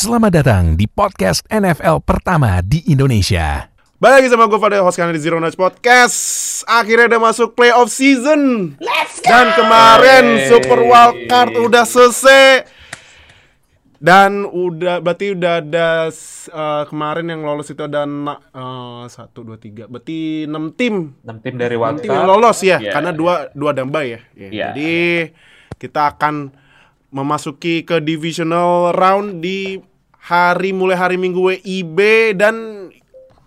Selamat datang di podcast NFL pertama di Indonesia. Balik lagi sama gue pada host kalian di Zero Knowledge Podcast Akhirnya udah masuk playoff season Let's go! Dan kemarin Super Wildcard udah selesai Dan udah, berarti udah ada uh, Kemarin yang lolos itu ada uh, Satu, dua, tiga Berarti enam tim 6 tim dari Enam tim Wildcard. yang lolos ya Iya. Karena dua, dua dambai ya Ya, Iya. Jadi kita akan memasuki ke divisional round di hari mulai hari Minggu WIB dan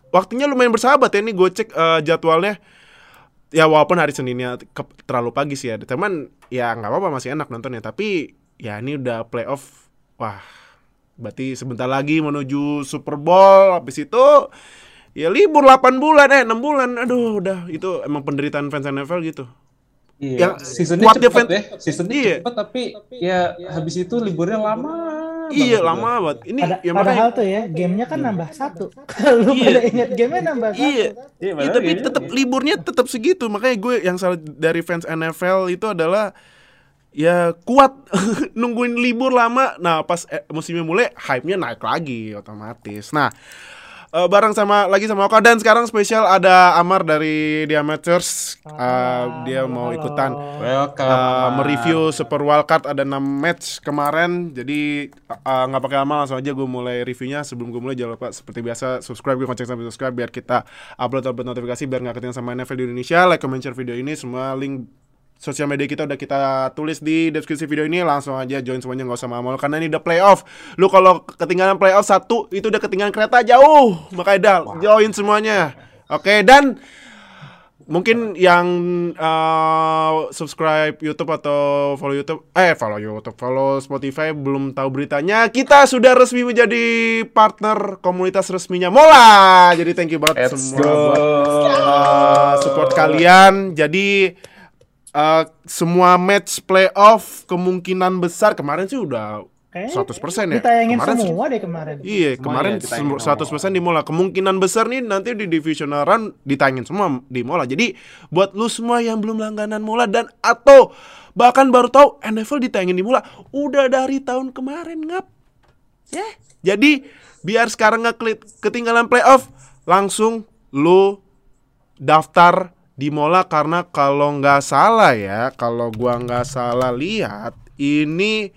waktunya lumayan bersahabat ya. Ini gue cek eh, jadwalnya. Ya walaupun hari Seninnya ke- terlalu pagi sih ya. Teman ya nggak apa-apa masih enak nontonnya. Tapi ya ini udah playoff. Wah berarti sebentar lagi menuju Super Bowl. Habis itu ya libur 8 bulan. Eh 6 bulan. Aduh udah. Itu emang penderitaan fans NFL gitu. Iya. Seasonnya kuat cepet defense- ya. Seasonnya Iya. cepet tapi ya habis itu liburnya lama. Iya banget lama banget ini Pada, ya padahal makanya tuh ya, gamenya kan nambah satu. Kalau Iya. pada ingat gamenya nambah satu. iya Iya, Iya, padahal tapi gamenya- tetap liburnya tetap segitu. Makanya gue yang salah dari fans NFL itu adalah ya kuat nungguin libur lama. Nah, pas eh, musimnya mulai hype-nya naik lagi otomatis. Nah, eh, bareng sama lagi sama Oka. Dan sekarang spesial ada Amar dari The Amateurs. Eh, dia halo, mau ikutan. Welcome. uh, mereview Super Wildcard ada 6 match kemarin. Jadi uh, nggak pakai lama langsung aja gue mulai reviewnya. Sebelum gue mulai jangan lupa seperti biasa subscribe. Gue konceng sampai subscribe biar kita upload upload notifikasi biar nggak ketinggalan sama NFL di Indonesia. Like comment share video ini. Semua link sosial media kita udah kita tulis di deskripsi video ini langsung aja join semuanya nggak usah malu karena ini udah playoff. Lu kalau ketinggalan playoff satu itu udah ketinggalan kereta jauh. Makanya dah join semuanya. Oke dan mungkin yang uh, subscribe YouTube atau follow YouTube eh follow YouTube follow Spotify belum tahu beritanya kita sudah resmi menjadi partner komunitas resminya Mola. Jadi thank you banget Let's semua go. buat uh, support kalian. Jadi uh, semua match playoff kemungkinan besar kemarin sih udah Kayaknya 100% ya Ditayangin kemarin semua deh kemarin. Iya, Semua kemarin ya sem- 100% di Mola. Kemungkinan besar nih nanti di divisional run ditayangin semua di Mola. Jadi buat lu semua yang belum langganan Mola dan atau bahkan baru tahu NFL ditayangin di Mola udah dari tahun kemarin ngap. Ya. Jadi biar sekarang nggak ketinggalan playoff, langsung lu daftar di Mola karena kalau nggak salah ya, kalau gua nggak salah lihat ini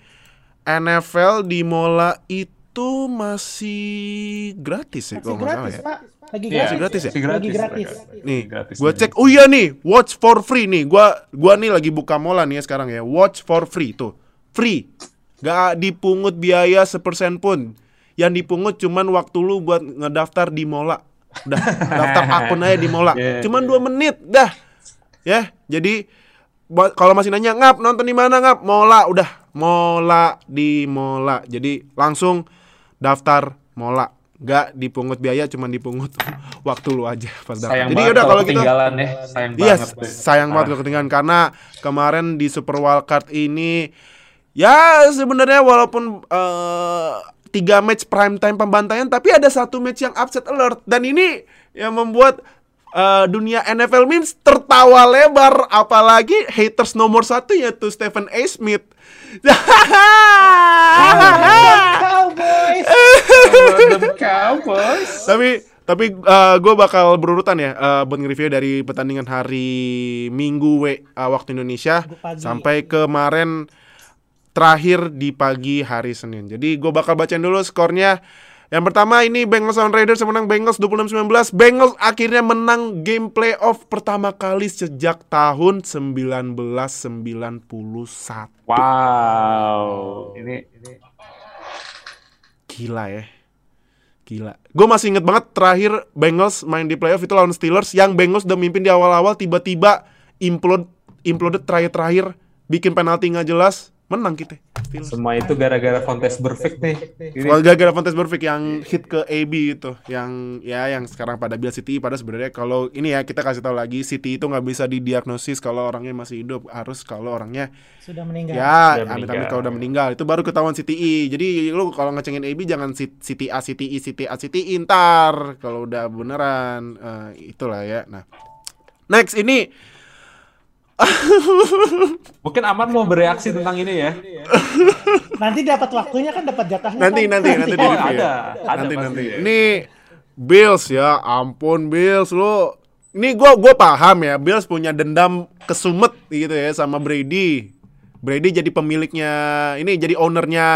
NFL di Mola itu masih gratis ya Masih kalau nggak salah gratis, ya. Pak. Lagi Iya, gratis. gratis ya? Masih Lagi gratis. Nih, Gratis gua cek. Oh iya nih, watch for free nih. Gua gua nih lagi buka Mola nih ya sekarang ya. Watch for free tuh. Free. Gak dipungut biaya sepersen pun. Yang dipungut cuman waktu lu buat ngedaftar di Mola. Udah, daftar akun aja di Mola. Yeah. Cuman dua menit dah. Ya, jadi kalau masih nanya ngap nonton di mana ngap Mola udah Mola di Mola jadi langsung daftar Mola nggak dipungut biaya cuman dipungut waktu lu aja pas daftar Sayang jadi udah kalau gitu ketinggalan ya. Sayang Iya, banget. deh. sayang banget kalau ketinggalan karena kemarin di Super Wildcard ini ya sebenarnya walaupun eh, tiga match prime time pembantaian tapi ada satu match yang upset alert dan ini yang membuat eh, dunia NFL memes tertawa lebar apalagi haters nomor satu yaitu Stephen A. Smith. Cowboys. Tapi tapi gue bakal berurutan ya eh, buat nge-review dari pertandingan hari Minggu we, eh, waktu Indonesia sampai kemarin terakhir di pagi hari Senin. Jadi gue bakal bacain dulu skornya. Yang pertama ini Bengals lawan Raiders yang menang Bengals 26-19. Bengals akhirnya menang game playoff pertama kali sejak tahun 1991. Wow. Ini ini Gila ya. Gila. Gue masih inget banget terakhir Bengals main di playoff itu lawan Steelers yang Bengals udah mimpin di awal-awal tiba-tiba implode implode terakhir-terakhir bikin penalti nggak jelas menang kita. Steelers. semua itu gara-gara kontes perfect nih. Kalau gara-gara Fontes Perfect yang hit ke AB itu, yang ya yang sekarang pada bilang City pada sebenarnya kalau ini ya kita kasih tahu lagi City itu nggak bisa didiagnosis kalau orangnya masih hidup, harus kalau orangnya Sudah meninggal. ya amit-amit kalau udah meninggal itu baru ketahuan CTI. Jadi lu kalau ngecengin AB jangan City A City I City A City I, ntar kalau udah beneran eh, itulah ya. Nah, next ini Mungkin Aman mau bereaksi tentang ini ya. Nanti dapat waktunya kan dapat jatahnya. Nanti kan? nanti nanti di Oh, review ya. ada. Ada nanti nanti. ya. Ini Bills ya, ampun Bills lu. Ini gua gua paham ya, Bills punya dendam kesumet gitu ya sama Brady. Brady jadi pemiliknya ini jadi ownernya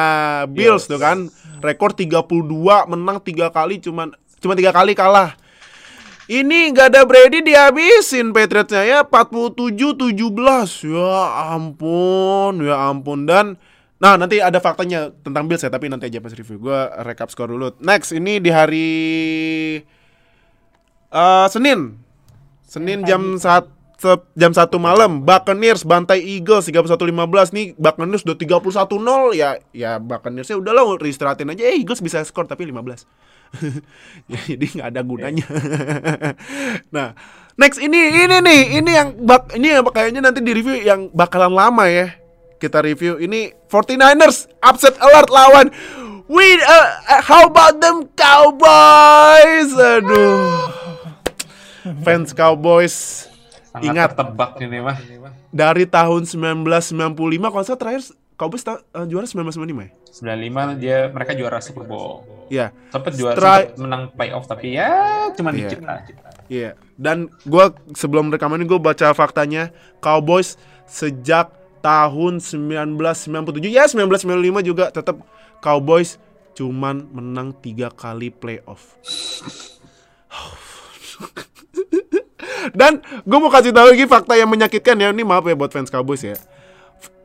Bills tuh kan. Rekor 32 menang tiga kali cuman cuma tiga kali kalah. Ini gak ada Brady dihabisin Patriotsnya ya 47-17 Ya ampun Ya ampun. Dan Nah nanti ada faktanya tentang Bills ya Tapi nanti aja pas review. Gue recap skor dulu. Next ini di hari eh Senin. Senin jam saat jam 1 malam Buccaneers bantai Eagles 31-15 nih Buccaneers udah 31-0 ya ya Buccaneersnya udah lah reistirahatin aja eh Eagles bisa skor tapi 15 Ya, jadi nggak ada gunanya. Nah next ini ini nih ini yang bak ini yang kayaknya nanti di review yang bakalan lama ya kita review. Ini 49ers upset alert lawan we uh, how about them Cowboys? Aduh. Fans Cowboys Sangat Ingat. tebak ini mah. dari tahun 1995 kalau saya terakhir Cowboys ta- eh, juara 1995 ya 95 dia mereka juara Super Bowl. Iya. Sempet juara Stri- sempet menang playoff tapi ya cuma Iya. dikit lah. Iya, dan gua sebelum rekaman ini gue baca faktanya Cowboys sejak tahun 1997 ya 1995 juga tetap Cowboys cuman menang tiga kali playoff. dan gue mau kasih tahu lagi fakta yang menyakitkan ya ini maaf ya buat fans Cowboys ya.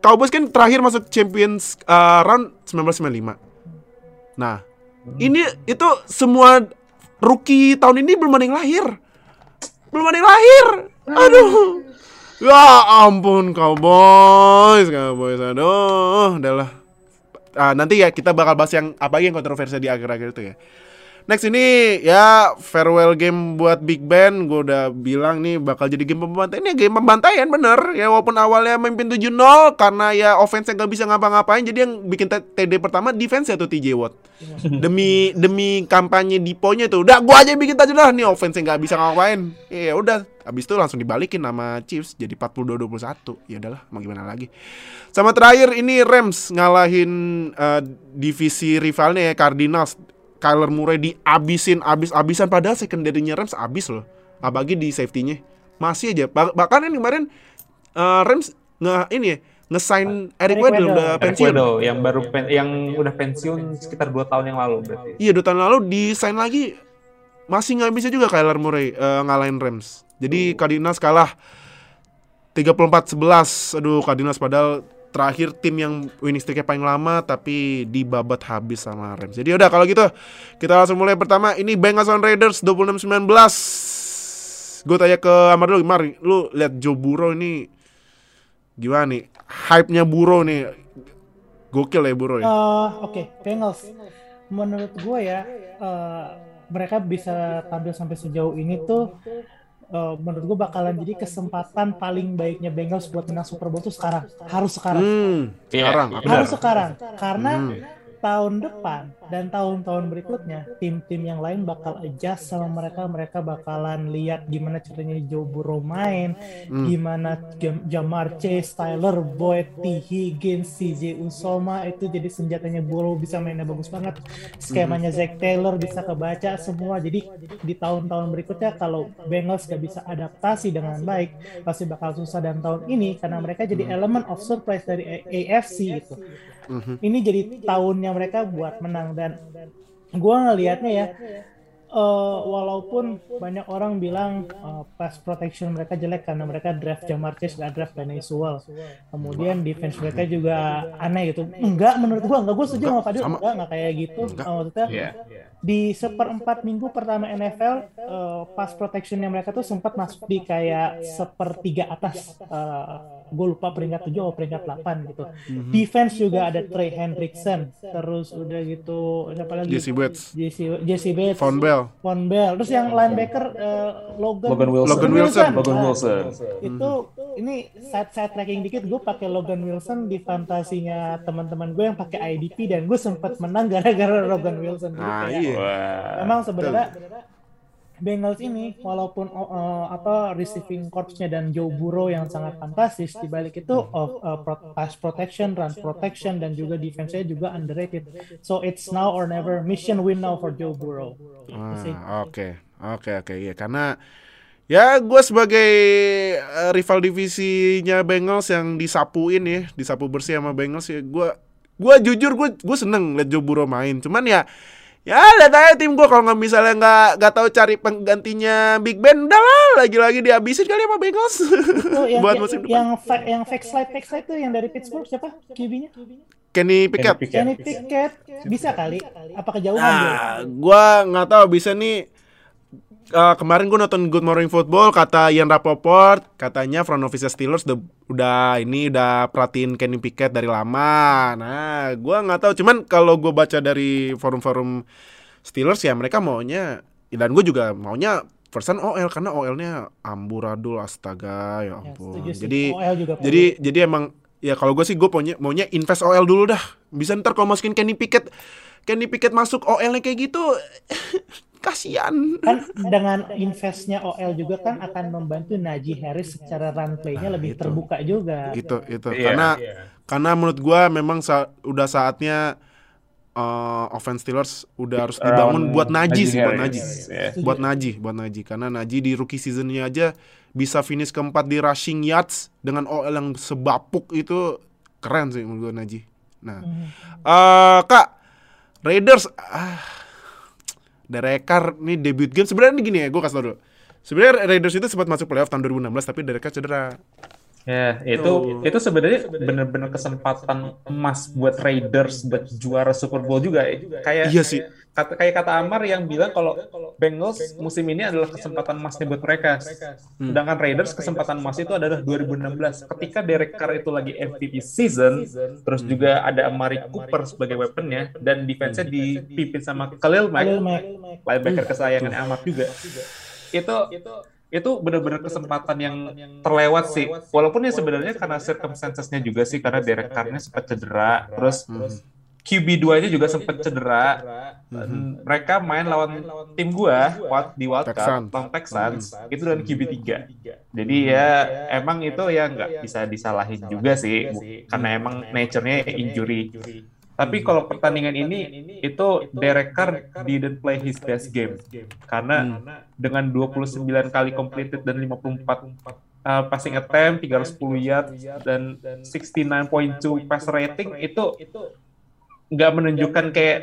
Cowboys kan terakhir masuk Champions uh, round 1995. Nah, ini itu semua rookie tahun ini belum ada yang lahir. Belum ada yang lahir. Aduh. Ya ampun Cowboys, Cowboys. Aduh, udahlah. Ah, nanti ya kita bakal bahas yang apa lagi yang kontroversi di akhir-akhir itu ya. Next ini ya farewell game buat Big Ben. Gue udah bilang nih bakal jadi game pembantaian Ini game pembantaian bener. Ya walaupun awalnya memimpin 7-0 Karena ya offense gak bisa ngapa-ngapain Jadi yang bikin TD pertama defense ya tuh TJ Watt. Demi demi kampanye Diponya tuh. Udah gua aja bikin aja dah. Nih offense gak bisa ngapain Ya udah. Abis itu langsung dibalikin sama Chiefs Jadi 42-21 Ya udahlah mau gimana lagi. Sama terakhir ini Rams ngalahin eh, divisi rivalnya ya Cardinals Kyler Murray diabisin abis-abisan padahal secondary-nya Rams abis loh. Apalagi di safety-nya. Masih aja. Bah- bahkan ini kemarin eh, Rams nge ini ya, nge-sign Eric Weddle udah Eric pensiun. Weddle yang baru pen- yang udah pensiun sekitar 2 tahun yang lalu berarti. Iya, dua tahun lalu di-sign lagi masih nggak bisa juga Kyler Murray eh, ngalahin Rams. Jadi Cardinals kalah 34-11. Aduh, Cardinals padahal terakhir tim yang winning streak paling lama tapi dibabat habis sama Rams. Jadi udah kalau gitu kita langsung mulai pertama ini Bengals on Raiders 26-19. Gue tanya ke Amar dulu, Mar, lu lihat Joe Burrow ini gimana nih? Hype-nya Burrow nih. Gokil ya Burrow ya. Eh, Oke, Bengals. Menurut gue ya, eh, mereka bisa tampil sampai sejauh ini tuh eh, menurut gue bakalan jadi kesempatan paling baiknya Bengals buat menang Super Bowl tuh sekarang. Harus sekarang. Hmm, Iya, sekarang. Harus sekarang. Karena Hmm. Tahun depan dan tahun-tahun berikutnya tim-tim yang lain bakal adjust sama mereka. Mereka bakalan lihat gimana caranya Joe Burrow main, Hmm. gimana Jam- Jamar Chase, Tyler Boyd, T. Higgins, CJ Usoma itu jadi senjatanya Burrow bisa mainnya bagus banget. Skemanya Zach Taylor bisa kebaca semua. Jadi di tahun-tahun berikutnya kalau Bengals gak bisa adaptasi dengan baik pasti bakal susah dan tahun ini karena mereka jadi elemen of surprise dari AFC gitu. Mhm. Ini jadi tahunnya mereka buat menang dan gua ngelihatnya ya eh, walaupun banyak orang bilang eh, pass protection mereka jelek karena mereka draft Jamar Chase gak draft Penny Sewell. Kemudian defense mereka juga aneh gitu. Enggak menurut gua enggak gua setuju sama Fadil enggak enggak kayak gitu. Enggak. Eh, maksudnya Iya. di seperempat minggu pertama NFL eh, pass protectionnya mereka tuh sempat masuk di kayak sepertiga atas gue lupa peringkat 7 atau peringkat 8 gitu defense juga ada Trey Hendrickson terus udah gitu siapa lagi Jesse Bates, Jesse, Jesse Bates Von Bell. Von Bell terus yang linebacker eh, Logan Logan Wilson. Logan Wilson. Logan Nah, Wilson. itu ini side side tracking dikit gue pakai Logan Wilson di fantasinya teman-teman gue yang pakai IDP dan gue sempat menang gara-gara Logan Wilson Jadi Nah, iya. Wah. memang sebenarnya Bengals ini walaupun eh, apa receiving corpsnya dan Joe Burrow yang sangat fantastis di balik itu of uh, pro- pass protection, run protection dan juga defense-nya juga underrated. So it's now or never mission win now for Joe Burrow. Gitu sih. Ah, Oke, oke, oke, ya karena ya gue sebagai eh, rival divisinya Bengals yang disapuin ya, disapu bersih sama Bengals ya, gue gue jujur gue gue seneng liat Joe Burrow main, cuman ya ya lihat aja tim gue kalau nggak misalnya nggak nggak tahu cari penggantinya Big Ben, udah lah lagi-lagi dihabisin kali sama Bengals Itu yang buat yang, musim depan. yang, fa- yang fake slide fake slide tuh yang dari Pittsburgh siapa? QB-nya? Kenny Pickett. Pickett. Kenny Pickett bisa kali? Apa kejauhan dia? Ah, gua nggak tahu bisa nih. Eh, kemarin gue nonton Good Morning Football kata Ian Rapoport katanya front office Steelers udah, udah ini udah perhatiin Kenny Pickett dari lama. Nah, gua nggak tahu. Cuman kalau gue baca dari forum-forum Steelers ya mereka maunya dan gue juga maunya persen OL karena OL-nya amburadul astaga ya Ya, ampun. sih. jadi jadi jadi emang ya kalau gue sih gue maunya maunya invest OL dulu dah. Bisa ntar kalau masukin Kenny Pickett Kenny Pickett masuk OL-nya kayak gitu kasihan. kan dengan investnya OL juga kan akan membantu Najee Harris secara run play-nya Nah, lebih itu. terbuka juga. Gitu itu. Iya, karena iya. karena menurut gua memang sa- udah saatnya eh, offense Steelers udah harus dibangun Around buat Najee sih buat Harris, Najee. ya. Buat Najee, buat Najee karena Najee di rookie seasonnya aja bisa finish keempat di rushing yards dengan OL yang sebapuk itu keren sih menurut gua Najee. Nah, eh Kak Raiders ah Derek Carr nih debut game sebenarnya ini gini ya, gue kasih tau dulu. Sebenarnya Raiders itu sempat masuk playoff tahun 2016 tapi Derek Carr cedera. Ya, itu itu sebenarnya benar-benar kesempatan emas buat Raiders buat juara Super Bowl juga. Kayak Iya sih. kata kayak kata Amar yang bilang kalau Bengals musim ini adalah kesempatan emasnya buat mereka. Sedangkan Raiders kesempatan emas itu adalah 2016 ketika Derek Carr itu lagi MVP season, terus juga ada Amari Cooper sebagai weaponnya dan defense-nya dipimpin sama Khalil Mack, Khalil Mack. linebacker kesayangan Amar juga. Itu itu benar-benar kesempatan yang terlewat sih. Walaupun ya sebenarnya karena circumstances-nya juga sih karena Derek Carr-nya sempat cedera, terus QB2-nya juga sempat cedera. Dan Mereka main lawan tim gua Wild- di Wild Texans. Cup, lawan Texans, itu dengan QB3. Jadi ya emang itu ya nggak bisa disalahin juga sih, karena emang nature-nya injury. Tapi kalau pertandingan ini itu Derek Carr didn't play his best game. karena dengan 29 kali completed dan 54 uh, passing attempt, 310 yards dan 69.2 pass rating itu nggak menunjukkan kayak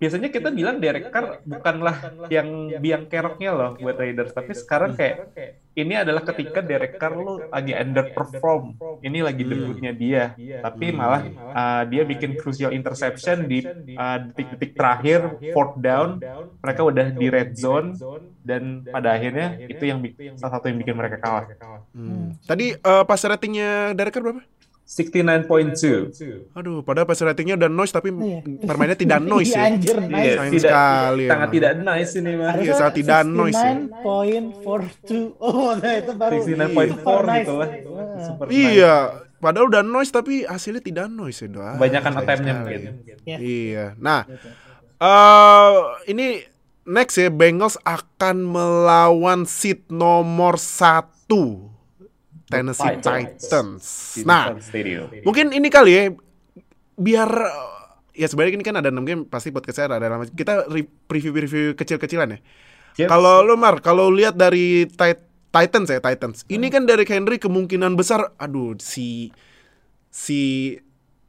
biasanya kita bilang Derek Carr bukanlah yang biang keroknya loh buat Raiders. Tapi sekarang kayak ini adalah ketika Derek Carr lu lagi underperform ini lagi debutnya dia tapi malah uh, dia bikin crucial interception di uh, detik-detik terakhir fourth down. mereka udah di red zone dan pada akhirnya itu yang salah satu yang bikin mereka kalah. Hmm. Tadi eh, pas ratingnya Derek berapa? 69.2 Aduh, padahal pas ratingnya udah noise tapi Iya. permainnya tidak noise Iya, ya. anjir, nice. Iya, Sayang tidak sekali sangat emang. tidak nice ini mah Iya, sangat tidak noise ya. 69.42. Oh, nah itu baru 69.4 super nice. gitu lah Wah. Super nice. Iya, padahal udah noise tapi hasilnya tidak noise ya doa. Kebanyakan attempt-nya mungkin. Ya. Iya. Nah, eh ini next ya Bengals akan melawan seat nomor satu Tennessee Titans. Titans. Nah, Stadium. mungkin ini kali ya biar ya sebenarnya ini kan ada 6 game pasti podcast saya ada lama. Kita re- preview-preview kecil-kecilan ya. Kalau lu Mar, kalau lihat dari Tit- Titans ya Titans. Ini kan dari Henry kemungkinan besar aduh si si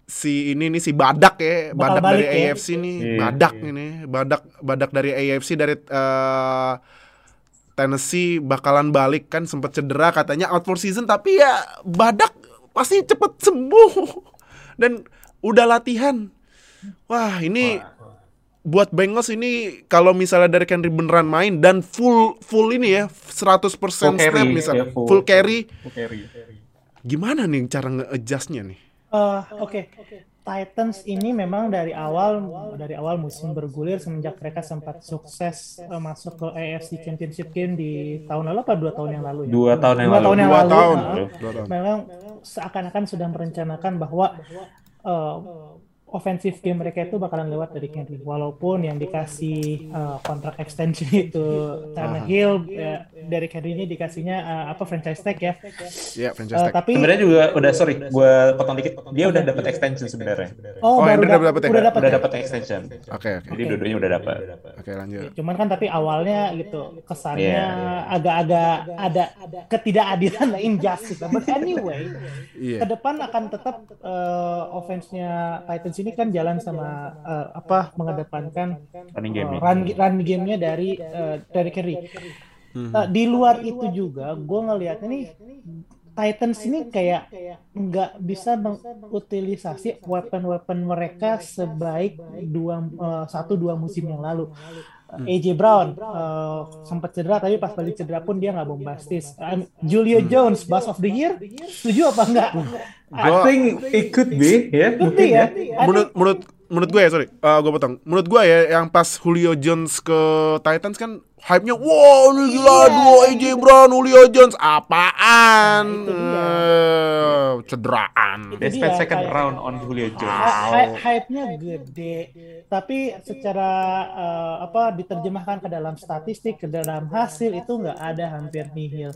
si ini nih si badak ya, Bakal badak dari ya. AFC nih, Iya, badak ini, badak badak dari AFC dari eh, Tennessee bakalan balik kan sempat cedera katanya out for season tapi ya badak pasti cepet sembuh dan udah latihan. Wah, ini buat Bengals ini kalau misalnya dari Henry beneran main dan full full ini ya 100% Full snap carry, misalnya ya, full. full carry Full carry. gimana nih cara nge-adjustnya nih? Eh, Oke, Titans ini memang dari awal dari awal musim bergulir semenjak mereka sempat sukses eh, masuk ke AFC Championship Game di tahun lalu apa dua tahun yang lalu ya? Dua tahun yang Dua lalu. tahun yang Dua lalu. tahun. nah, Dua tahun. memang seakan-akan sudah merencanakan bahwa eh, offensive game mereka itu bakalan lewat dari Henry walaupun yang dikasih uh, kontrak extension itu Tannehill ya, dari Henry-nya dikasihnya uh, apa franchise tag ya. Iya, franchise Uh, tag. tapi Sebenarnya juga udah sorry, gue potong dikit. Dia udah dapat extension sebenarnya. oh, Oh, baru Henry udah dapet ya? udah dapat Udah ya? dapat extension. Oke, oke. Jadi dua-duanya udah dapat. Oke, lanjut. Cuman kan tapi awalnya gitu kesannya Iya. agak-agak ada ketidakadilan lah injustice. But anyway, Iya. ke depan akan tetap eh, offense-nya Titans ini kan jalan sama eh, apa mengedepankan Running eh, game run run game-nya dari eh, dari Kerry. Eh, di luar itu juga, gue ngelihatnya nih Titans ini kayak nggak bisa mengutilisasi weapon-weapon mereka sebaik dua eh, satu dua musim yang lalu. Eh, AJ Brown eh, sempat cedera tapi pas balik cedera pun dia nggak bombastis. Eh, Julio Jones Bust of the Year, setuju apa enggak? I think it could be, ya. Bukti ya. Menurut menurut menurut gue ya, sorry. Uh, gue potong. Menurut gue ya yang pas Julio Jones ke Titans kan hype-nya wow ini gila Iya. duo AJ Brown, Julio Jones apaan? Nah, itu dia. Eh, cederaan. They spent second kayak- round on Julio Jones. Hy- hype-nya gede, tapi secara eh, apa diterjemahkan ke dalam statistik, ke dalam hasil itu nggak ada hampir nihil.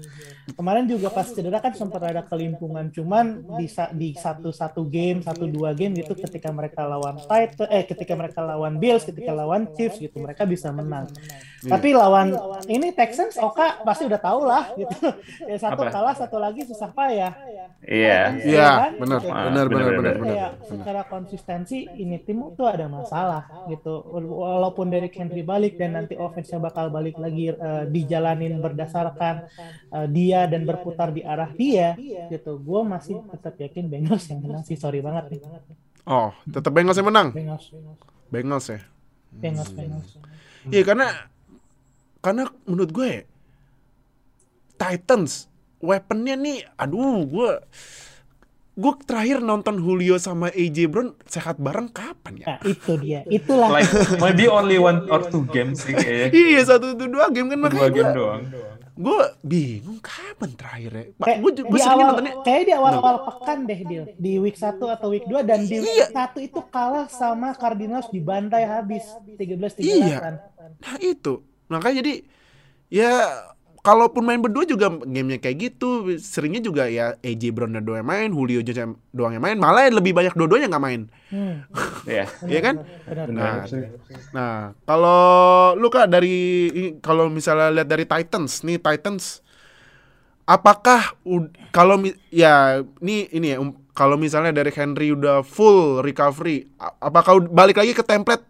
Kemarin juga pas cedera kan sempat ada kelimpungan, cuman di di satu satu game, satu dua game gitu ketika mereka lawan Titan, eh ketika mereka lawan Bills, ketika lawan Chiefs gitu mereka bisa menang. Tapi lawan ini Texans, Oka pasti udah tahu lah gitu. Ya, satu Apa? kalah, satu lagi susah payah. Iya. Iya, kan? benar, Gitu. benar, benar, benar, Benar, benar. kayak secara konsistensi ini tim tuh ada masalah gitu walaupun dari Henry balik dan nanti offense-nya bakal balik lagi eh, dijalanin berdasarkan eh, dia dan berputar di arah dia gitu gue masih tetap yakin Bengals yang menang sih sorry banget nih Oh, tetap Bengals yang menang. Bengals Bengals ya. Bengals Bengals Iya karena karena menurut gue ya, Titans weaponnya nih, aduh gue gue terakhir nonton Julio sama AJ Brown sehat bareng kapan ya? nah itu dia itulah Like maybe only one or two games sih kayaknya. Iya satu itu dua game kan Dua makanya game gue doang. gue bingung kapan terakhir ya. Gue di gue sering nontonnya. kayak di awal-awal pekan deh Dil di week 1 atau week 2 dan di week 1 itu kalah sama Cardinals dibantai habis 13-13 Iya. Nah itu makanya jadi ya kalaupun main berdua juga gamenya kayak gitu seringnya juga ya AJ Brown dan doang yang main Julio Jones doang yang main malah lebih banyak dua-duanya nggak main Hmm, Iya. Iya kan benar. nah nah kalau lu kak dari kalau misalnya lihat dari Titans nih Titans apakah ud- kalau mi- ya ini ini ya um- kalau misalnya dari Henry udah full recovery apakah balik lagi ke template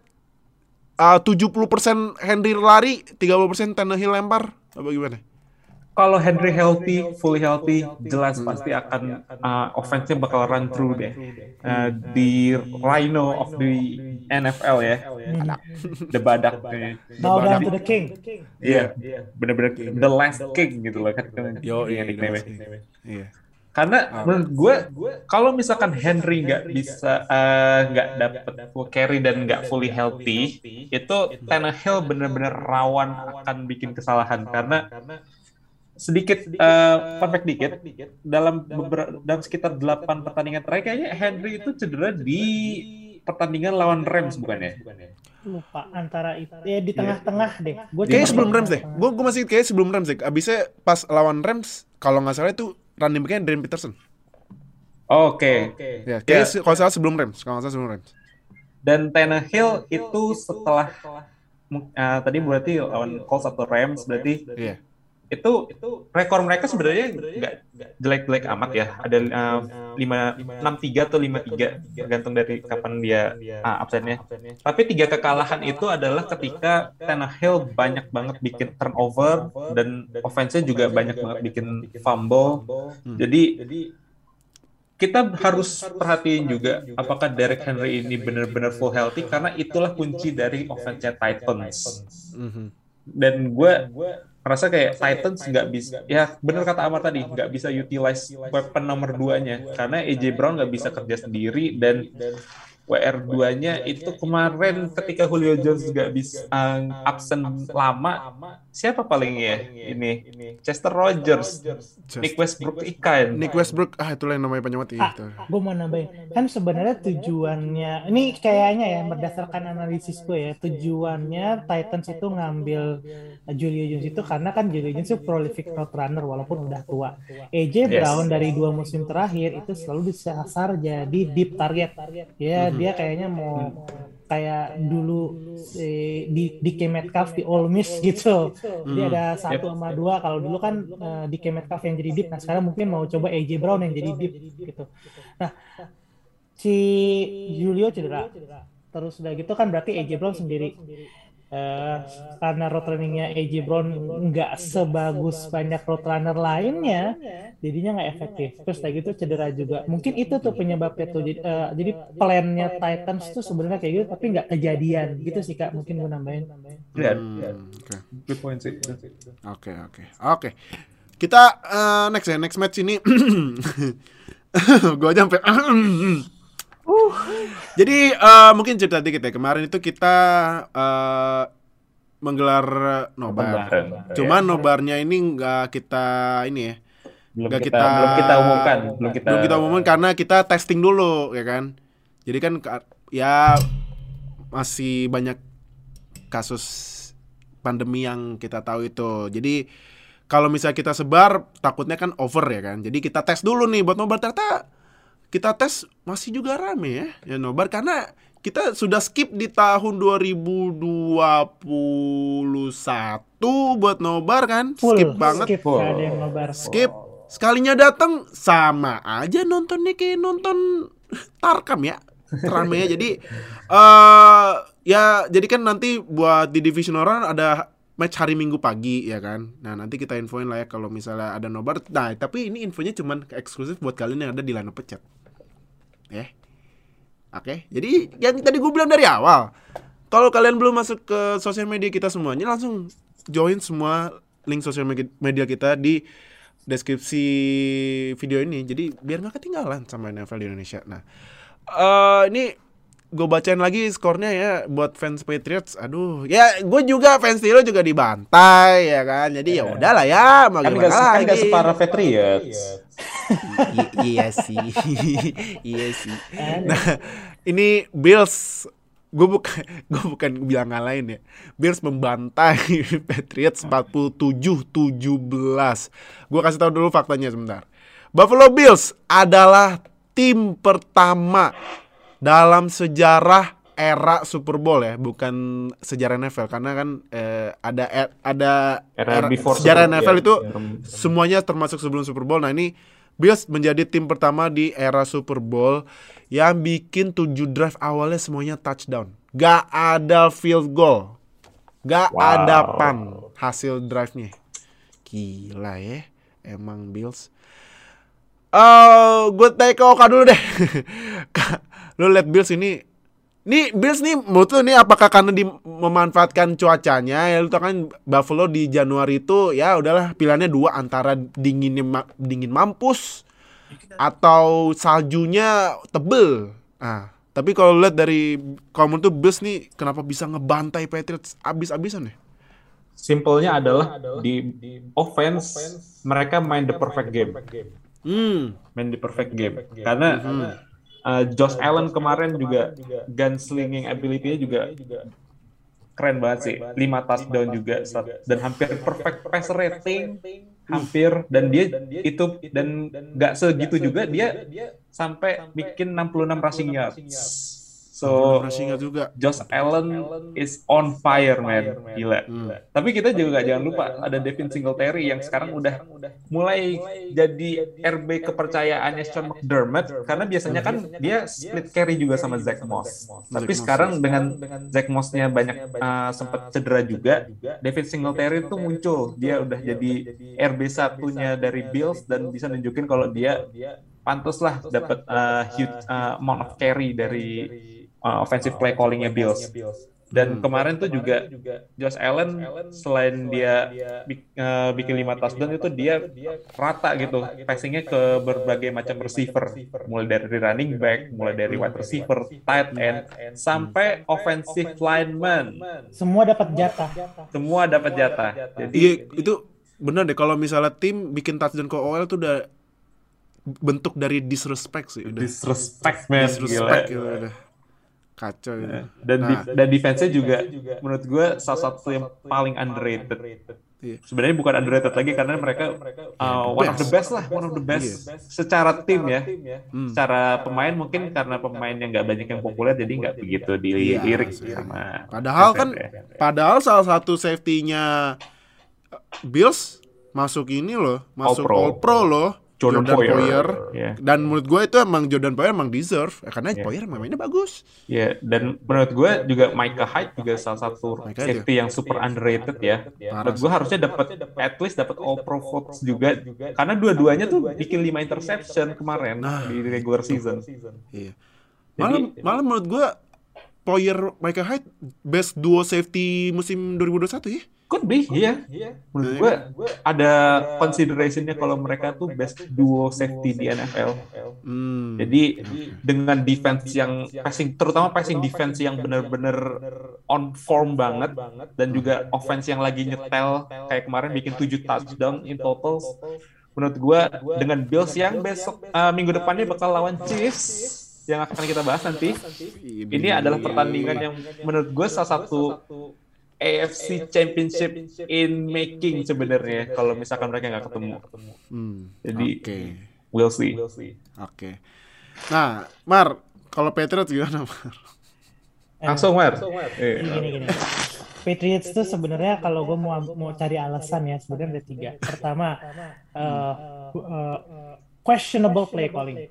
uh, 70% Henry lari 30% Tannehill lempar apa gimana Kalau Henry healthy, fully healthy, jelas pasti akan uh, offense-nya bakal run through deh. Uh, di Rhino of the NFL ya, the badak. The badak. to the king. Iya, bener-bener the last king gitu loh kan. Yo, Iya, iya, nickname-nya. iya Karena menurut gue, kalau misalkan Henry nggak bisa eh, nggak dapet full carry dan nggak fully healthy, itu Tannehill bener-bener rawan akan bikin kesalahan karena sedikit eh, perfect dikit dalam beberapa dalam sekitar 8 pertandingan terakhir kayaknya Henry itu cedera di pertandingan lawan Rams bukan ya? Lupa antara itu ya di tengah-tengah deh. Gua Kayaknya sebelum Rams deh. Gue gue masih kayak sebelum Rams deh. Abisnya pas lawan Rams, kalau nggak salah itu running backnya Adrian Peterson. Oke. Ya, kayak se- kalau salah sebelum Rams, kalau salah sebelum Rams. Dan Tannehill itu setelah eh, tadi berarti lawan Colts atau Rams berarti Iya. Itu rekor mereka sebenarnya nggak jelek-jelek amat ya. Ada eh, lima enam tiga atau lima tiga tergantung dari kapan dia ah, absennya. Tapi tiga kekalahan itu adalah ketika Tannehill banyak banget bikin turnover dan offense-nya juga banyak banget bikin fumble. Jadi kita harus perhatiin juga apakah Derek Henry ini benar-benar full healthy karena itulah kunci dari offense Titans. Dan gue merasa kayak Titans nggak bisa, ya benar kata Amar tadi, nggak bisa utilize weapon nomor duanya. karena AJ Brown nggak bisa kerja sendiri. Dan WR2-nya itu kemarin ketika Julio Jones juga bisa uh, absen lama, siapa paling ya ini? Chester Rogers, Nick Westbrook ikan. Nick Westbrook, ah itulah yang namanya penyemut Ah, itu. gue mau nambahin. Kan sebenarnya tujuannya ini kayaknya ya berdasarkan analisis gue ya tujuannya Titans itu ngambil Julio Jones itu karena kan Julio Jones itu prolific route runner walaupun udah tua. AJ Yes. Brown dari dua musim terakhir itu selalu disasar jadi deep target. Ya dia kayaknya mau kayak dulu si- di di Metcalf di Ole Miss gitu. Jadi ada satu sama dua. Kalau dulu kan eh, di Metcalf yang jadi deep nah sekarang mungkin mau coba AJ Brown yang jadi deep gitu. Nah si Julio cedera. Terus udah gitu kan berarti AJ Brown sendiri Eh, karena road runningnya AJ Brown nggak sebagus banyak road runner lainnya jadinya nggak efektif terus kayak gitu cedera juga mungkin itu tuh penyebabnya tuh jadi, eh, jadi plannya Titans tuh sebenarnya kayak gitu tapi nggak kejadian gitu sih kak mungkin gue nambahin Hmm. Oke, good point sih. oke, oke, oke. Kita eh, next ya, next match ini. Gua aja sampai. Jadi eh, mungkin cerita dikit ya. Kemarin itu kita eh, menggelar nobar. Bareng. Cuman nobarnya ini nggak kita ini ya. belum nggak kita, belum kita umumkan, belum kita belum kita umumkan karena kita testing dulu ya kan. Jadi kan ka- ya masih banyak kasus pandemi yang kita tahu itu. Jadi kalau misalnya kita sebar takutnya kan over ya kan. Jadi kita tes dulu nih buat nobar ternyata kita tes masih juga rame ya ya nobar. Karena kita sudah skip di tahun 2021 buat nobar kan? Full. Skip banget. Skip. Full. ada yang nobar. Skip. Sekalinya datang sama aja nontonnya kayak nonton Tarkam ya. Ramenya jadi eh ya jadi kan nanti buat di division orang ada match hari Minggu pagi ya kan? Nah nanti kita infoin lah ya kalau misalnya ada nobar. Nah tapi ini infonya cuman eksklusif buat kalian yang ada di Lana Pecat. Ya. Oke? Jadi yang tadi gue bilang dari awal kalau kalian belum masuk ke sosial media kita semuanya langsung join semua link sosial media kita di deskripsi video ini. Jadi biar nggak ketinggalan sama NFL di Indonesia. Nah eh ini gue bacain lagi skornya ya buat fans Patriots. Aduh ya gue juga fans Steelers juga dibantai ya kan? Jadi ya udahlah ya mau kan gimana nggak kan lagi? nggak separah Patriots. Iya sih. Iya sih. Nah ini Bills gue bukan gue bukan bilang ngalahin ya. Bills membantai Patriots 47 17 gue kasih tahu dulu faktanya sebentar. Buffalo Bills adalah tim pertama dalam sejarah era Super Bowl ya bukan sejarah NFL karena kan eh, ada ada Era before sejarah Super Bowl, NFL ya. itu Era- semuanya termasuk sebelum Super Bowl. Nah ini Bills menjadi tim pertama di era Super Bowl yang bikin 7 drive awalnya semuanya touchdown. Gak ada field goal. Gak Wow. ada pan hasil drive-nya. Gila ya. Emang Bills. Eh, gue tanya ke Oka dulu deh. Lu liat Bills ini Nih Bills nih menurut lu nih apakah karena di memanfaatkan cuacanya ya lu tau kan Buffalo di Januari itu ya udahlah pilihannya dua antara dinginnya ma- dingin mampus atau saljunya tebel. Ah, tapi kalau lihat dari menurut lu Bills nih kenapa bisa ngebantai Patriots abis-abisan ya? Simpelnya adalah di offense mereka main the perfect game. Hmm, main di perfect game karena uh, Josh Allen kemarin juga gunslinging ability-nya juga keren banget sih. 5 touchdown juga dan hampir perfect passer rating hampir. Dan dia itu dan nggak segitu juga dia sampai bikin 66 rushing yards so Rushing juga. Josh Allen is on fire man gila Hmm. tapi kita juga nggak jangan lupa ada Devin Singletary yang sekarang udah mulai jadi RB kepercayaannya Sean McDermott karena biasanya kan dia split carry juga sama Zach Moss. Tapi Moss, sekarang dengan Zach Moss-nya banyak uh, sempat cedera juga, Devin Singletary itu muncul. Dia udah jadi RB satunya dari Bills dan bisa nunjukin kalau dia pantas lah dapat uh, huge uh, amount of carry dari uh, offensive play callingnya Bills. Dan Hmm. kemarin tuh juga Josh Allen selain dia bik- eh, bikin lima touchdown itu dia rata gitu passingnya ke berbagai macam receiver, mulai dari running back, mulai dari wide receiver, tight end, sampai offensive lineman, Semua dapat jatah. semua dapat jatah. Jadi Iya, itu benar deh kalau misalnya tim bikin touchdown ke OL tuh udah bentuk dari disrespect sih udah. disrespect man, disrespect gila. gitu udah. Kacau itu. Dan Nah. di- dan defense-nya juga menurut gue salah satu yang paling underrated. Iya. Sebenarnya bukan underrated lagi karena mereka uh, one of the best lah, one of the best secara tim ya. Hmm. Secara pemain mungkin karena pemain yang nggak banyak yang populer jadi nggak begitu dilirik Iya, sama. Padahal kan ya. padahal salah satu safety-nya Bills masuk ini loh, masuk All-Pro. All Pro loh. Jordan Poyer. Iya. Dan menurut gue itu emang Jordan Poyer emang deserve ya, karena Iya. Poyer emang mainnya bagus. Ya, dan menurut gue juga Micah Hyde juga salah satu Micah safety yang super underrated ya. Menurut gue harusnya dapat at least dapat All Pro votes juga karena dua-duanya tuh bikin 5 interception kemarin Nah, di regular season. Iya. Malah malah menurut gue Poyer Micah Hyde best duo safety musim 2021 ya. Could be, iya. Menurut gue ada considerationnya kalau mereka tuh best duo safety di NFL. Hmm. Jadi dengan defense yang passing, terutama passing defense yang benar-benar on form banget dan juga offense yang lagi nyetel kayak kemarin bikin 7 touchdown in total. Menurut gua dengan Bills yang besok uh, minggu depannya bakal lawan Chiefs yang akan kita bahas nanti. Ini adalah pertandingan yang menurut gue salah satu AFC Championship in making sebenarnya kalau misalkan mereka nggak ketemu. Hmm. Jadi Oke. we'll see. Oke. Nah, Mar, kalau Patriots gimana, Mar? Langsung Mar. Eh, Gini gini gini. Patriots tuh sebenarnya kalau gue mau mau cari alasan ya sebenarnya ada tiga. Pertama, uh, uh, questionable play calling.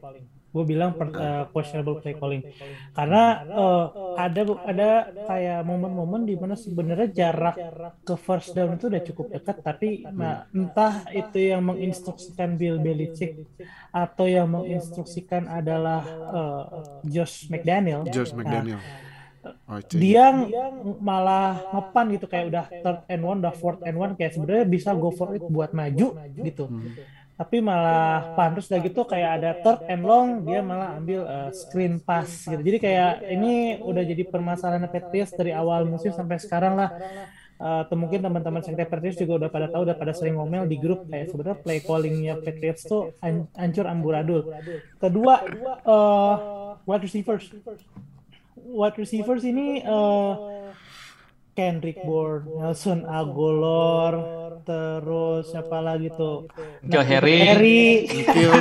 Gue bilang per- uh, questionable play calling karena uh, ada ada kayak momen-momen di mana sebenarnya jarak ke first down itu udah cukup dekat, tapi nah, entah itu yang menginstruksikan Bill Belichick atau yang menginstruksikan adalah uh, Josh McDaniel. Josh Nah, McDaniel. Oh, cek. dia malah ngepan gitu kayak udah third and one, udah fourth and one kayak sebenarnya bisa go for it buat maju gitu. Tapi malah pan terus udah gitu kayak ada third and long dia malah ambil uh, screen pass gitu. Jadi kayak ini udah jadi permasalahan Patriots dari awal musim sampai sekarang lah. Uh, atau mungkin teman-teman sekte Patriots juga udah pada tahu udah pada sering ngomel di grup kayak sebenarnya play callingnya Patriots tuh an- hancur amburadul. Kedua uh, wide receivers wide receivers ini eh Kendrick Bourne, Nelson Agolor, terus siapa lagi tuh? Nikhil Nakil Harry. Harry,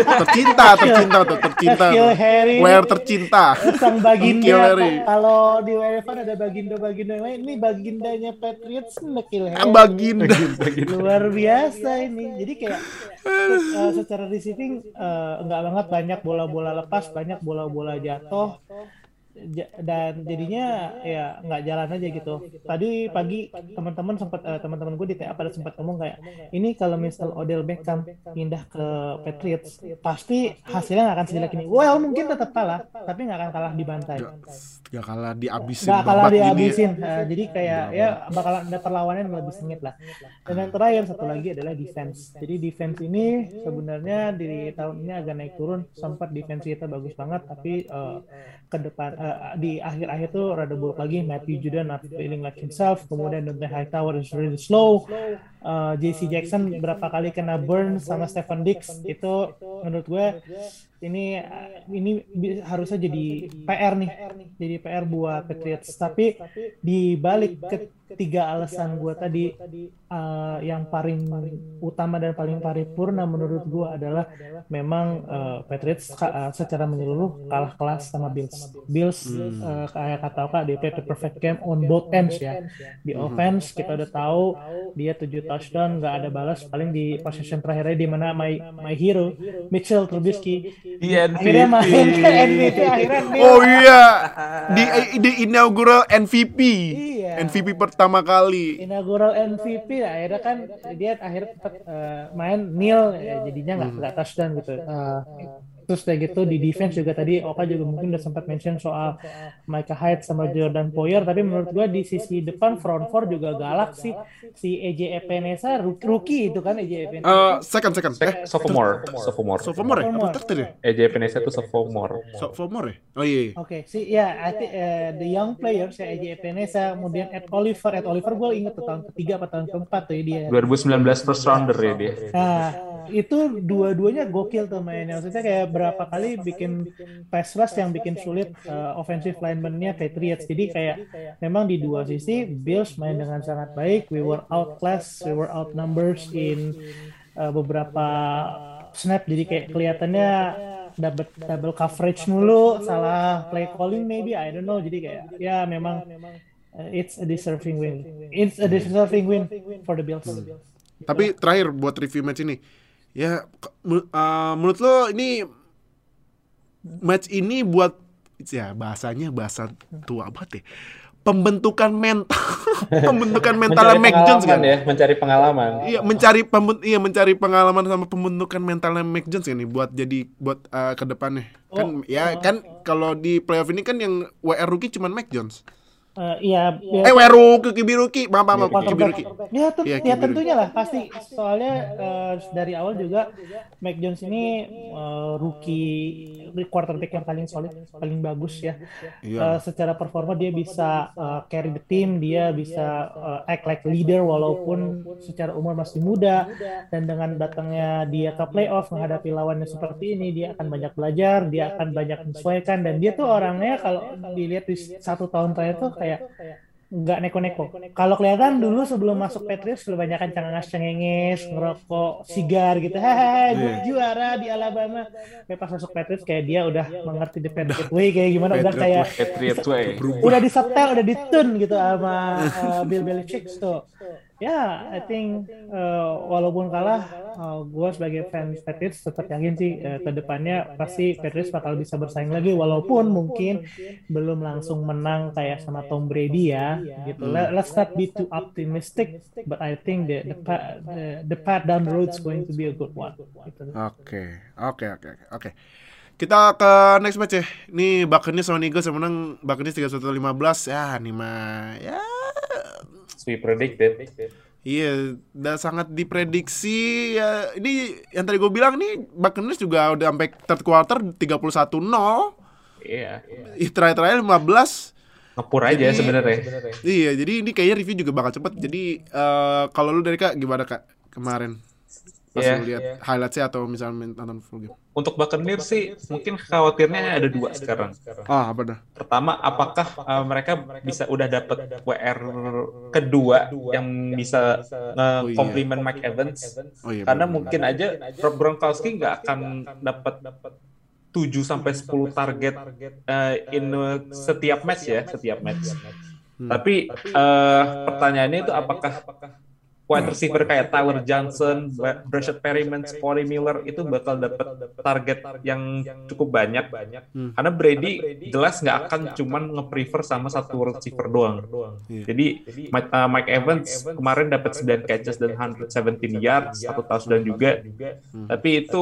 tercinta, tercinta tuh, tercinta. Tuh. Harry, Player tercinta. sang baginda. Harry. Kalau di WFA ada baginda-baginda yang lain, ini bagindanya Patriots Nakil Harry. Baginda. Luar biasa ini. Jadi kayak eh, secara receiving eh, enggak banget banyak bola-bola lepas, banyak bola-bola jatuh. Dan jadinya ya nggak jalan aja gitu. Tadi pagi teman-teman sempat eh, teman-teman gue di TA pada sempat ngomong kayak ini kalau misal Odell Beckham pindah ke Patriots pasti hasilnya nggak akan sejelek ini. Well mungkin tetap kalah, tapi nggak akan kalah di bantai. Gak kalah dihabisin. Nggak kalah dihabisin. Eh, jadi kayak ya bakalan ada perlawanan yang lebih sengit lah. Dan yang terakhir satu lagi adalah defense. Jadi defense ini sebenarnya di tahun ini agak naik turun. Sempat defense kita bagus banget, tapi eh, ke depan eh, di akhir-akhir tuh rada buruk lagi. Matthew Judon not feeling like himself. Kemudian Dante Hightower is really slow. Eh, JC Jackson berapa kali kena burn sama Stephen Dix itu menurut gue ini ini harusnya jadi PR nih. Jadi PR buat Patriots. Tapi di balik ketiga alasan gue tadi eh, yang paling utama dan paling paripurna menurut gue adalah memang eh, Patriots eh, secara menyeluruh kalah kelas sama Bills. Bills. Eh, kayak kata Oka dia play the perfect game on both ends ya. di offense kita udah tahu dia 7 touchdown nggak ada balas. paling di possession terakhirnya di mana my my hero Mitchell Trubisky Di akhirnya main ke MVP akhirnya. Oh iya, di di inaugural MVP. Iya. MVP pertama kali. inaugural MVP akhirnya kan dia akhirnya tetap eh, main nil ya, jadinya nggak nggak touchdown gitu Eh, Terus kayak gitu di defense juga tadi Oka juga mungkin udah sempat mention soal Micah Hyde sama Jordan Poyer, tapi menurut gua di sisi depan front four juga galak sih. Si EJ Epenesa rookie itu kan EJ Epenesa. Eh, second second. Eh, Sophomore, sophomore. sophomore ya? Sophomore. Ya? EJ Penesa itu sophomore. Sophomore ya? Oh iya. iya. Oke, sih ya, I think, eh, the young players ya EJ Epenesa, kemudian Ed Oliver, Ed Oliver gue inget tuh tahun ketiga atau tahun keempat tuh ya dia. 2019 first rounder ya dia. Nah, itu dua-duanya gokil tuh mainnya. Maksudnya kayak berapa kali bikin pass rush yang bikin sulit uh, offensive lineman-nya Patriots. Jadi kayak memang di dua sisi Bills main dengan sangat baik. We were outclassed, we were outnumbers in uh, beberapa snap. Jadi kayak kelihatannya double double coverage mulu, salah play calling maybe, I don't know. Jadi kayak ya memang uh, it's a deserving win. It's a deserving win for the Bills. Tapi terakhir buat review match ini. Ya uh, menurut lo ini match ini buat ya bahasanya bahasa tua banget ya. Pembentukan mental, pembentukan mental Mencari Mac Jones kan? ya, mencari pengalaman. Iya mencari pemben iya mencari pengalaman sama pembentukan mentalnya Mac Jones ini buat jadi buat uh, ke depannya. Kan Oh, ya kan kalau di playoff ini kan yang WR rookie cuman Mac Jones. Uh, iya, ya, Eh QB rookie, maaf quarterback. rookie. Ya, tuh, ya QB tentunya lah pasti. Soalnya eh, dari awal juga Mac Jones ini eh, rookie quarterback yang paling solid, paling bagus ya. Eh, secara performa dia bisa eh, carry the team, dia bisa eh, act like leader walaupun secara umur masih muda dan dengan datangnya dia ke playoff menghadapi lawannya seperti ini dia akan banyak belajar, dia akan banyak menyesuaikan dan dia tuh orangnya kalau dilihat di satu tahun terakhir tuh kayak nggak neko-neko. Kalau kelihatan dulu sebelum masuk Patriots sudah banyak kan cengenges, ngerokok, sigar gitu. Hahaha, gue juara di Alabama. Tapi pas masuk Patriots kayak dia udah mengerti the Patriot way kayak gimana udah kayak Patriot way. udah disetel, udah ditun gitu sama uh, Bill Belichick tuh. Ya, I think uh, walaupun kalah, gue sebagai fans Patriots tetap yakin sih uh, ke depannya pasti Patriots bakal bisa bersaing lagi walaupun mungkin belum langsung menang kayak sama Tom Brady ya gitu. Let- Let's not be too optimistic, but I think the the path, the, the path down the road is going to be a good one. Gitu. Oke, oke, oke, oke, oke. Kita ke next match ya. Ini Buccaneers sama Eagles yang menang Buccaneers 31-15. Ya, nih mah ya We predicted. Iya, udah sangat diprediksi ya. Ini yang tadi gue bilang nih Buccaneers juga udah sampai third quarter 31-0. Iya. Ih, terakhir-terakhir 15. Ngepur aja sebenarnya. Iya, jadi ini kayaknya review juga bakal cepet. Jadi eh, kalau lu dari Kak gimana Kak kemarin? Pas Iya. lu lihat highlightsnya atau misalnya nonton full game. Untuk Buccaneers sih mungkin khawatirnya ada dua sekarang. Ah, apa dah? Pertama, apakah uh, mereka bisa udah dapat WR kedua yang bisa Oh, iya. nge-complement Mike Evans? Oh iya. Karena mungkin aja Rob Gronkowski nggak akan dapat 7 sampai 10 target uh, in uh, setiap match ya, setiap match. Hmm. Tapi uh, pertanyaannya itu apakah wide receiver kayak Tyler Johnson, Brashad Perryman, Scotty Miller itu bakal dapat target yang cukup banyak. Hmm. Karena Brady jelas nggak akan cuman nge-prefer sama satu receiver doang. Iya. Jadi Mike, uh, Mike Evans kemarin dapat 9 catches dan 117 yards, satu touchdown juga. Hmm. Tapi itu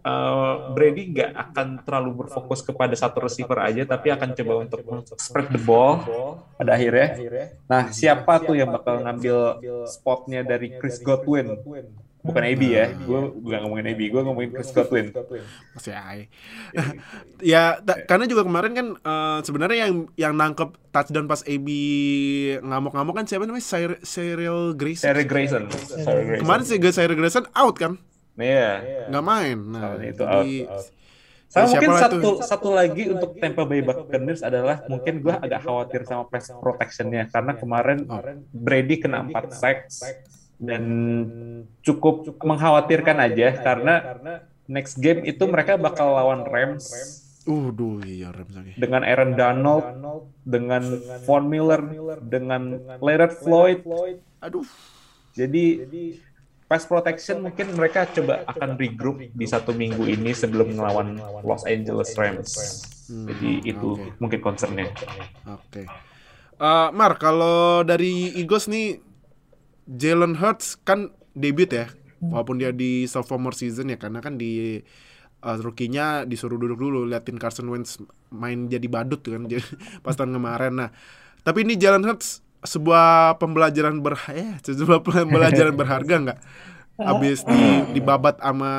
uh, Brady nggak akan terlalu berfokus kepada satu receiver aja, tapi akan coba untuk spread the ball pada akhirnya. Nah, siapa tuh yang bakal ngambil spotnya dari Chris Godwin? Bukan AB ya, gue nggak ngomongin AB, gue ngomongin Chris Godwin. Masih ai. ya, karena juga kemarin kan eh, sebenarnya yang yang nangkep touchdown pas AB ngamuk-ngamuk kan siapa namanya? Cyr- Cyril Grayson. Terry Grayson. Kemarin si Cyril Grayson out kan? Iya. Nggak main. Nah, Oh, itu jadi out, out. Sama Ya, mungkin satu tuh? satu lagi untuk Tampa Bay Buccaneers adalah mungkin gue agak khawatir sama pass protectionnya karena kemarin Oh. Brady kena 4 sacks dan cukup mengkhawatirkan aja karena next game itu mereka bakal lawan Rams Uh, duh, iya Rams lagi. dengan Aaron Donald, dengan Von Miller, dengan Leonard Floyd. Aduh. Jadi pass protection mungkin mereka coba akan regroup di satu minggu ini sebelum melawan Los Angeles Rams. Jadi itu oke. mungkin concernnya. Oke. Eh, Mar, kalau dari Eagles nih Jalen Hurts kan debut ya. Walaupun dia di sophomore season ya karena kan di uh, rookie-nya disuruh duduk dulu liatin Carson Wentz main jadi badut kan pas tahun kemarin. Nah, tapi ini Jalen Hurts sebuah pembelajaran ber ya, sebuah pembelajaran berharga nggak? Abis di dibabat sama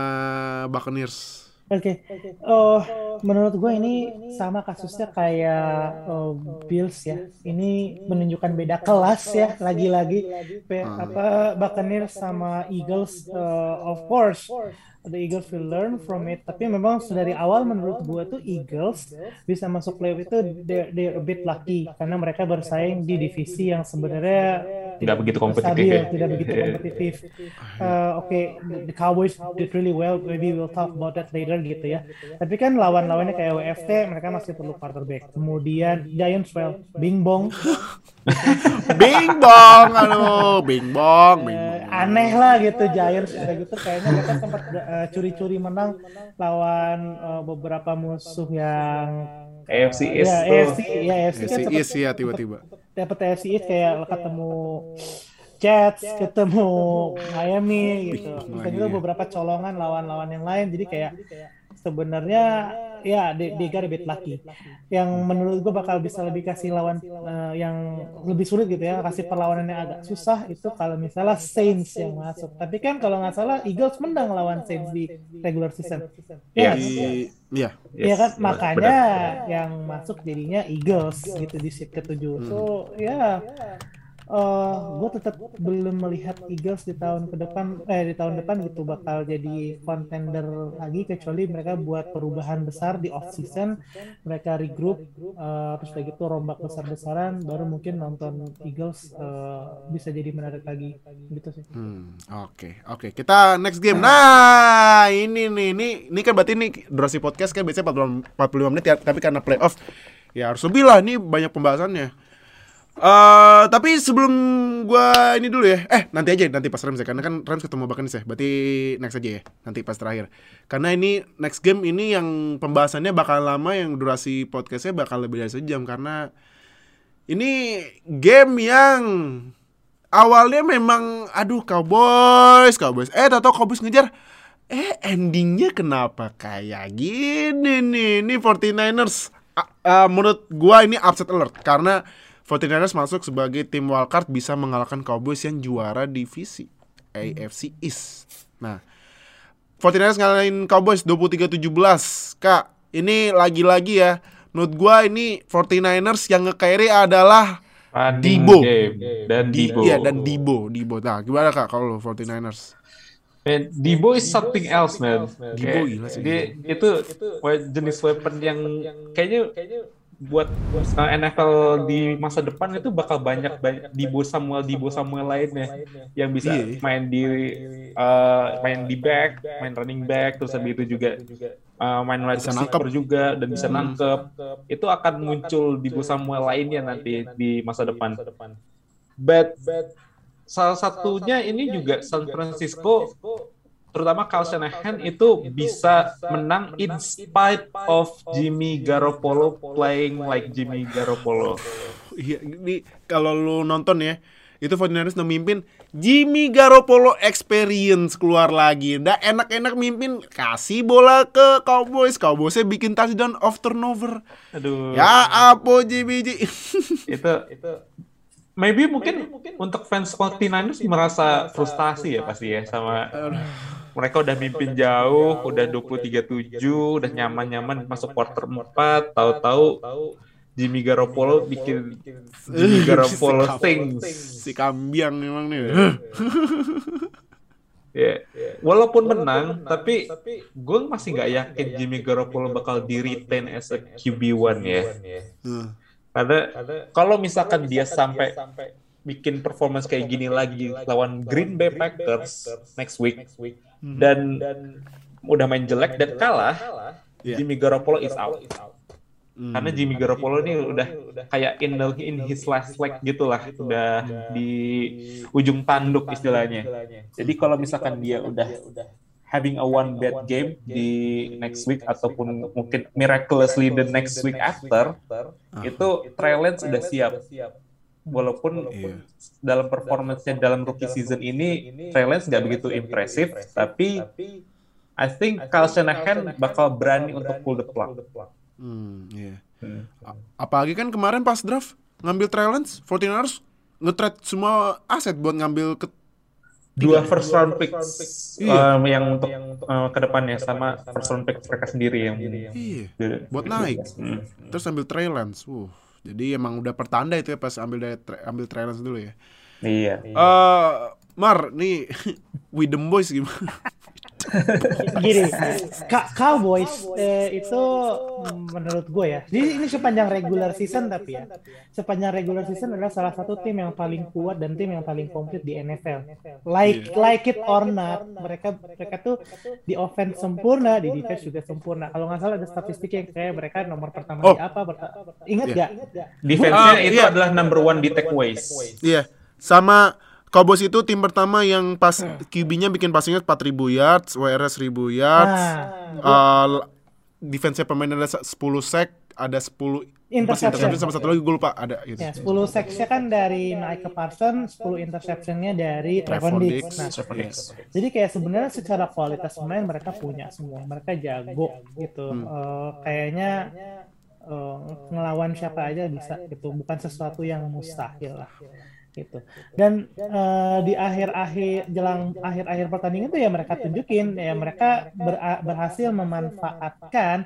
Buccaneers. Oke, oh menurut gue ini sama kasusnya kayak oh, Bills ya. Ini menunjukkan beda kelas ya, lagi-lagi. Pe- Ah. apa Buccaneers sama Eagles, uh, of course. the Eagles will learn from it. Tapi memang dari awal menurut gue tuh Eagles bisa masuk playoff itu they're, they're a bit lucky karena mereka bersaing di divisi yang sebenarnya Nggak begitu kompetitif stabil, ya. tidak begitu kompetitif. Uh, Oke, the, the Cowboys did really well. Maybe we'll talk about that later gitu ya. Tapi kan lawan-lawannya kayak WFT, mereka masih perlu quarterback. Kemudian Giants well, Bing Bong, Bing bong, aduh, bing bong, bing Eh, bong. aneh lah gitu Giants udah gitu kayaknya mereka sempat uh, curi-curi menang lawan uh, beberapa musuh yang AFC East ya tuh. AFC ya AFC kan Si sempet- Is ya tiba-tiba. dapat AFC East kayak ketemu Jets, ketemu Miami gitu. Dan juga iya. beberapa colongan lawan-lawan yang lain. Jadi kayak sebenarnya ya they, they got a bit lucky. Yang menurut gue bakal bisa lebih kasih lawan eh, yang lebih sulit gitu ya, kasih perlawanan yang agak susah itu kalau misalnya Saints yang masuk. Tapi kan kalau nggak salah Eagles menang lawan Saints di regular season. Iya. Ya, Di, iya. Iya kan Yes, makanya benar. yang masuk jadinya Eagles gitu di seat ketujuh. Hmm. So ya gue tetap belum melihat Eagles di tahun ke depan eh di tahun depan gitu bakal jadi contender lagi kecuali mereka buat perubahan besar di off season mereka regroup eh, terus kayak gitu rombak besar-besaran baru mungkin nonton Eagles eh, bisa jadi menarik lagi gitu sih. Hmm, oke, oke. Kita next game. Nah, ini nih, ini ini kan berarti ini durasi podcast kan biasanya 45, 45 menit ya, tapi karena playoff ya harus lebih lah. Ini banyak pembahasannya. Eh, tapi sebelum gua ini dulu ya. Eh, nanti aja nanti pas Rams ya. Karena kan Rams ketemu Buccaneers ya. Berarti next aja ya. Nanti pas terakhir. Karena ini next game ini yang pembahasannya bakal lama, yang durasi podcastnya bakal lebih dari sejam karena ini game yang awalnya memang aduh Cowboys, Cowboys. Eh tato Cowboys ngejar. Eh endingnya kenapa kayak gini nih? Ini 49ers A- ah, menurut gua ini upset alert karena 49ers masuk sebagai tim wildcard bisa mengalahkan Cowboys yang juara divisi AFC East. Nah, 49ers ngalahin Cowboys 23-17. Kak, ini lagi-lagi ya. Menurut gua ini 49ers yang nge-carry adalah game dan Di- Debo. Iya, dan Dibo, Dibo. Nah, gimana Kak kalau 49ers? Man, Debo is something else, man. Debo Kayak, gila sih. Dia, itu we- jenis weapon yang kayaknya buat uh, NFL di masa depan itu bakal banyak banyak Debo Samuel Debo Samuel lainnya yang bisa Iya. main di uh, main di back, main running back, terus habis itu juga uh, main wide Bisa receiver juga dan bisa nangkep. Itu akan muncul Debo Samuel lainnya nanti di masa depan. But salah satunya ini juga San Francisco terutama Kyle Shanahan itu bisa menang in spite of Jimmy Garoppolo playing like Jimmy Garoppolo. Iya, ini kalau lu nonton ya, itu 49ers udah mimpin Jimmy Garoppolo experience keluar lagi. Udah enak-enak mimpin, kasih bola ke Cowboys. Cowboysnya bikin touchdown off turnover. Aduh. Ya apa Jimmy G. Itu maybe mungkin untuk fans 49ers merasa frustasi ya pasti ya sama mereka udah mimpin jauh, udah 23-7, udah nyaman-nyaman masuk quarter 4, tahu-tahu Jimmy Garoppolo bikin Jimmy Garoppolo things. si kambiang memang nih. Ya, walaupun menang, tapi gue masih nggak yakin Jimmy Garoppolo bakal di retain as a QB1 ya. Hmm. Karena kalau misalkan dia sampai bikin performance kayak gini lagi lawan Green Bay Packers next week dan udah main jelek dan kalah, Iya. Jimmy Garoppolo is out. Hmm. Karena Jimmy Garoppolo ini udah kayak in the, in his last leg gitu lah, udah di ujung tanduk istilahnya. Jadi kalau misalkan dia udah having a one bad game di next week ataupun mungkin miraculously the next week after, itu Trey Lance udah siap. Walaupun Iya. dalam performance-nya dalam rookie season ini Trey Lance nggak begitu impresif, tapi I think Kyle Shanahan bakal berani untuk pull the plug. Hmm, iya. Hmm. Apalagi kan kemarin pas draft ngambil Trey Lance, 49ers nge-trade semua aset buat ngambil ke Dua first round picks Iya. um, yang untuk uh, ke depannya sama first round pick mereka sendiri yang iya, buat naik. Hmm. Terus ambil Trey Lance. Uh, jadi emang udah pertanda itu ya pas ambil dari Tre- ambil Trey Lance dulu ya. Iya. Eh, Mar, nih Widem Boys gimana? Gini, Ka- Cowboys eh, itu mm, menurut gue ya. Jadi ini sepanjang regular season tapi ya. Sepanjang regular season adalah salah satu tim yang paling kuat dan tim yang paling komplit di NFL. Like like it or not, mereka mereka tuh di offense sempurna, di defense juga sempurna. Kalau nggak salah ada statistik yang kayak mereka nomor pertama Oh. di apa? berta- Ingat Iya. nggak? Defense-nya Ah, itu iya. adalah number one di takeaways. Iya, sama Cowboys itu tim pertama yang pas QB-nya bikin passingnya 4000 yards, WRS 1000 yards. Nah, Uh, defense-nya pemain ada 10 sack, ada 10 pas Interception. sama satu lagi gue lupa ada gitu. Ya, 10 sacksnya kan dari Micah Parsons, 10 interceptionnya dari Trevon Diggs. Nah, Yes. jadi kayak sebenarnya secara kualitas pemain mereka punya semua, mereka jago gitu. Hmm. Eh, kayaknya eh, ngelawan siapa aja bisa gitu, bukan sesuatu yang mustahil lah gitu. Dan eh, di akhir-akhir jelang akhir-akhir pertandingan itu ya mereka tunjukin ya mereka ber- berhasil memanfaatkan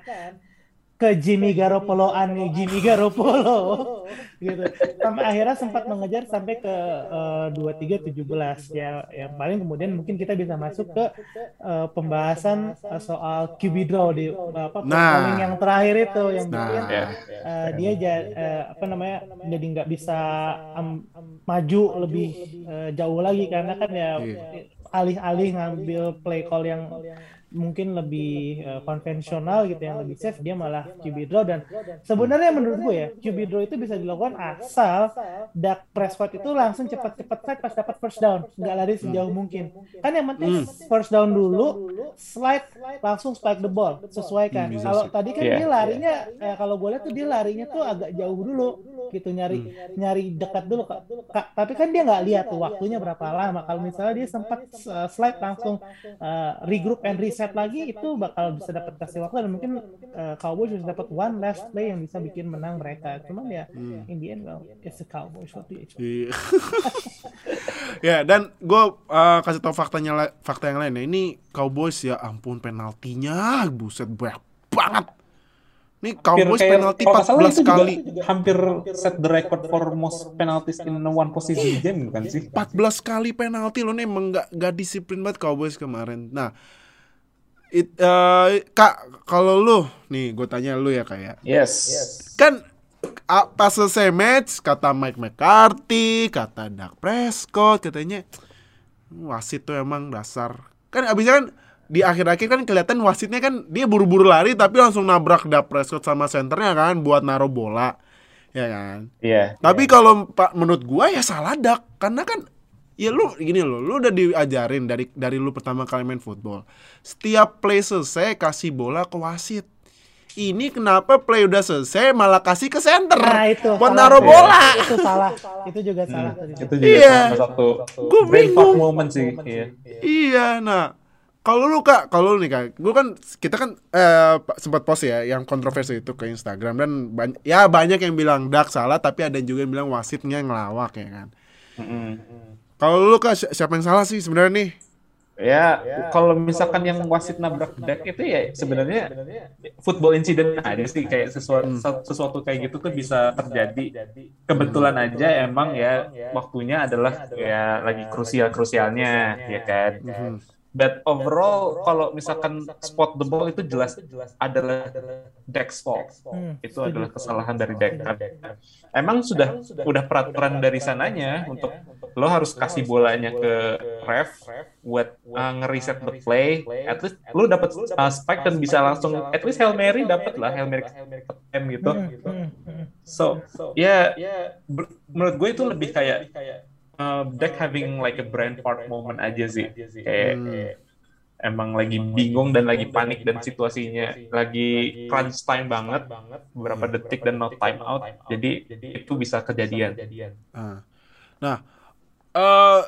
ke Jimmy Garoppolo aneh Jimmy Garoppolo gitu sampai akhirnya sempat mengejar sampai ke dua tiga tujuh belas ya yang paling kemudian mungkin kita bisa masuk ke eh, pembahasan eh, soal QB draw di apa Nah. yang terakhir itu yang Nah. bikin Ya. eh, dia ja- eh, apa namanya jadi nggak bisa am- maju lebih eh, jauh lagi karena kan ya Iya. alih-alih ngambil play call yang mungkin lebih eh, konvensional gitu yang lebih safe dia malah QB draw. Dan sebenarnya menurut gue ya QB draw itu bisa dilakukan asal Dak Prescott itu langsung cepat-cepat slide pas dapat first down. nggak lari sejauh mungkin. Kan yang penting first down dulu slide langsung spike the ball. sesuaikan Hmm, kalau tadi kan dia larinya eh, kalau gue lihat tuh dia larinya tuh agak jauh dulu gitu nyari nyari dekat dulu. Kak. Kak, tapi kan dia nggak lihat tuh waktunya berapa lama. kalau misalnya dia sempat uh, slide langsung uh, regroup and reset lagi itu bakal bisa dapat kasih waktu dan mungkin uh, Cowboys bisa dapat one last play yang bisa bikin menang mereka. cuman ya in the end well it's the Cowboys what do you Iya. ya dan gue kasih tau faktanya fakta yang lain ya. Ini Cowboys ya ampun penaltinya. Buset banyak banget. Nih Cowboys kayak- penalti kalau nggak salah 14 itu juga kali. hampir set the record for most penalties in one position game bukan sih? 14 kali penalti lo nih emang nggak nggak disiplin banget Cowboys kemarin. Nah it, eh, kak kalau lu nih gue tanya lu ya kayak Yes. kan a- pas selesai match kata Mike McCarthy kata Dak Prescott katanya wasit tuh emang dasar. Kan abisnya kan di akhir-akhir kan kelihatan wasitnya kan dia buru-buru lari tapi langsung nabrak Dak Prescott sama senternya kan buat naruh bola. Ya kan? Iya. tapi kalau pak menurut gua ya salah Dak. Karena kan ya lu gini loh lu udah diajarin dari dari lu pertama kali main football setiap play selesai kasih bola ke wasit ini kenapa play udah selesai malah kasih ke center nah itu buat salah. naruh bola itu salah itu juga salah tadi. Itu juga Iya. salah satu fuck bingung. moment sih. Iya. Iya, nah kalau lu kak, kalau lu nih kak, gue kan kita kan eh, sempat post ya yang kontroversi itu ke Instagram dan banyak ya banyak yang bilang Dak salah, tapi ada juga yang bilang wasitnya ngelawak ya kan. Kalau lu kak si- siapa yang salah sih sebenarnya nih? Ya, kalau misalkan yang wasit nabrak deck itu ya sebenarnya football incident aja sih kayak sesuatu sesuatu kayak gitu tuh bisa terjadi. Kebetulan aja emang ya waktunya adalah ya lagi krusial krusialnya ya kan. But overall kalau misalkan spot the ball itu jelas adalah Deck's fault. Hmm, Itu adalah kesalahan dari Deck. Emang sudah udah peraturan dari sananya untuk lo harus kasih bolanya ke ref buat uh, ngeriset the play. At least lo dapat uh, spike dan bisa langsung at least Hail Mary dapat lah Hail Mary time gitu. Hmm, hmm. So, ya ber- menurut gue itu lebih kayak uh, Deck having like a brain fart moment aja sih. Kayak Hmm. emang lagi bingung dan lagi panik dan situasinya lagi crunch time banget beberapa detik dan no time out. Jadi itu bisa kejadian. Ah. Nah, eh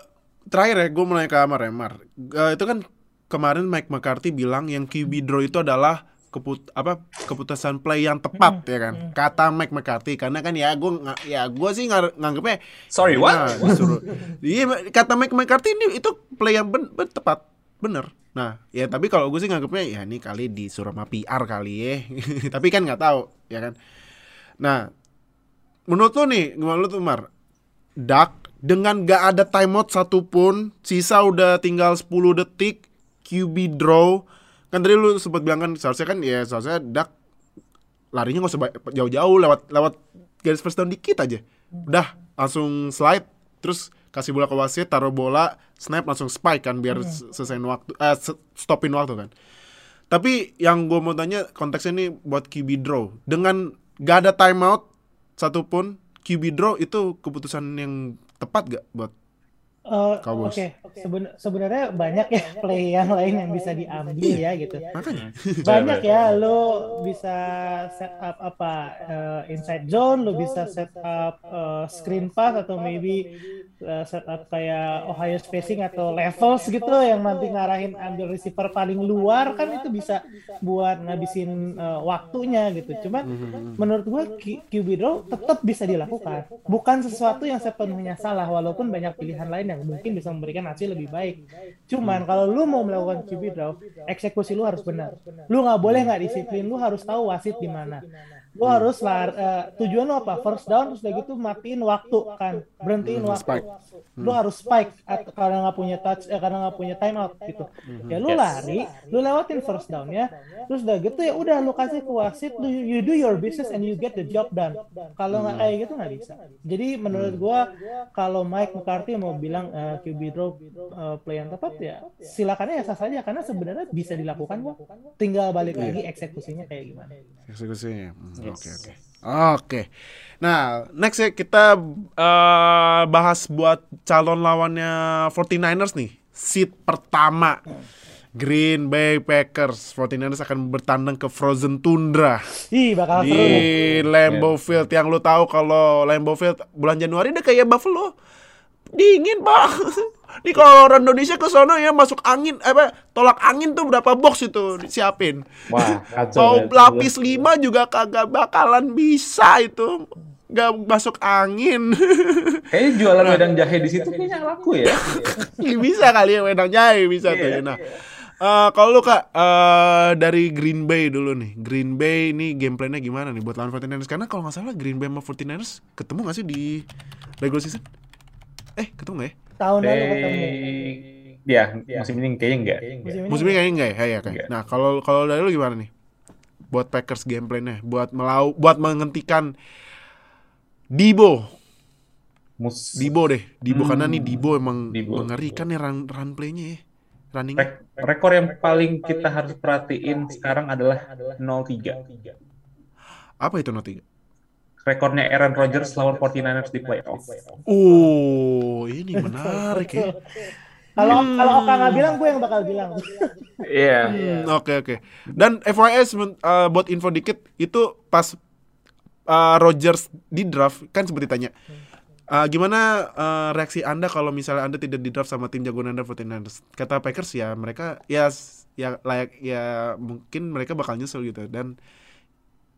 terakhir ya gue mulai ke Amar ya Mar. Eh, itu kan kemarin Mike McCarthy bilang yang QB draw itu adalah keput apa keputusan play yang tepat ya kan? kata Mike McCarthy karena kan ya gue ya gue sih ngar- nganggepnya Sorry, ya, what? disuruh iya kata Mike McCarthy ini itu play yang ben, ben- tepat bener. Nah ya tapi kalau gue sih nganggepnya ya ini kali disuruh sama PR kali ya. Tapi kan nggak tahu ya kan? Nah menurut lo nih menurut lo tuh Mar Dak dengan gak ada timeout satupun sisa udah tinggal 10 detik QB draw. Kan tadi lu sempat bilang kan seharusnya kan ya seharusnya Dak larinya nggak usah jauh-jauh lewat lewat garis first down dikit aja. Udah langsung slide terus kasih bola ke wasit taruh bola snap langsung spike kan biar Hmm. selesaiin waktu eh stopin waktu kan. Tapi yang gue mau tanya konteksnya ini buat QB draw. Dengan gak ada timeout satupun QB draw itu keputusan yang tepat gak buat Eh, Cowboys. Oke, Seben- sebenarnya banyak ya play yang lain yang bisa diambil ya gitu. makanya Banyak ya, lo bisa set up apa eh, inside zone, lo bisa set up eh, screen pass atau maybe eh, set up kayak Ohio spacing atau levels gitu yang nanti ngarahin ambil receiver paling luar kan itu bisa buat ngabisin eh, waktunya gitu. Cuman menurut gua QB draw tetap bisa dilakukan. Bukan sesuatu yang sepenuhnya salah walaupun banyak pilihan lain yang mungkin bisa memberikan hasil lebih baik. Cuman kalau lu mau melakukan QB draw, eksekusi lu harus benar. Lu nggak boleh nggak disiplin, lu harus tahu wasit di mana. Lu harus lar, eh, tujuan lu apa? First down terus udah gitu matiin waktu kan, berhentiin Hmm, waktu. spike. Lu harus spike at- karena nggak punya touch, eh, karena nggak punya timeout gitu. Ya lu Yes. lari, lu lewatin first down ya, terus udah gitu ya udah lu kasih ke wasit, lu, you do your business and you get the job done. Kalau nggak kayak gitu nggak bisa. Jadi menurut gua kalau Mike McCarthy mau bilang eh, QB draw eh, play yang tepat ya silakan ya sah saja karena sebenarnya bisa dilakukan kok. Tinggal balik lagi eksekusinya kayak gimana. eksekusinya Hmm, Yes. oke. Oke. Oke nah next ya kita eh, bahas buat calon lawannya 49ers nih. Seat pertama Green Bay Packers. 49ers akan bertandang ke Frozen Tundra. Ih bakal di seru nih. Lambeau Field. Yang lu tahu kalau Lambeau Field bulan Januari udah kayak Buffalo dingin pak. Nih kalau orang Indonesia ke sono ya masuk angin apa tolak angin tuh berapa box itu disiapin? Wah, kacau. mau kacau. lapis 5 juga kagak bakalan bisa itu. Nggak masuk angin. Kayaknya jualan wedang jahe di situ kayaknya laku ya. bisa kali ya wedang jahe bisa tuh Iya, nah eh, kalau lu kak eh, dari Green Bay dulu nih. Green Bay ini game plan-nya gimana nih buat lawan 49ers karena kalau nggak salah Green Bay sama 49ers ketemu nggak sih di regular season eh ketemu nggak ya Tahun lalu ketemu. Ya, musim ini kayaknya enggak. Musim ini musim ini kayaknya nggak ya ya kan Nggak. nah kalau kalau dari lu gimana nih buat Packers game plan-nya buat melau buat menghentikan Dibo Mus Dibo deh, Dibo Hmm. karena nih Dibo emang Dibo. mengerikan ya run, run play-nya ya. Running. Rek- rekor yang paling kita harus perhatiin sekarang adalah 0-3. Apa itu not tiga? Rekornya Aaron Rodgers lawan 49ers di playoff. Oh, ini menarik ya. Kalau kalau Oka nggak bilang, gue yang bakal bilang. Iya. Hmm, Oke oke. Dan FYS uh, buat info dikit itu pas uh, Rodgers di draft kan seperti tanya. uh, gimana uh, reaksi Anda kalau misalnya Anda tidak di draft sama tim jagoan Anda 49ers? Kata Packers ya mereka ya ya layak ya mungkin mereka bakal nyesel gitu dan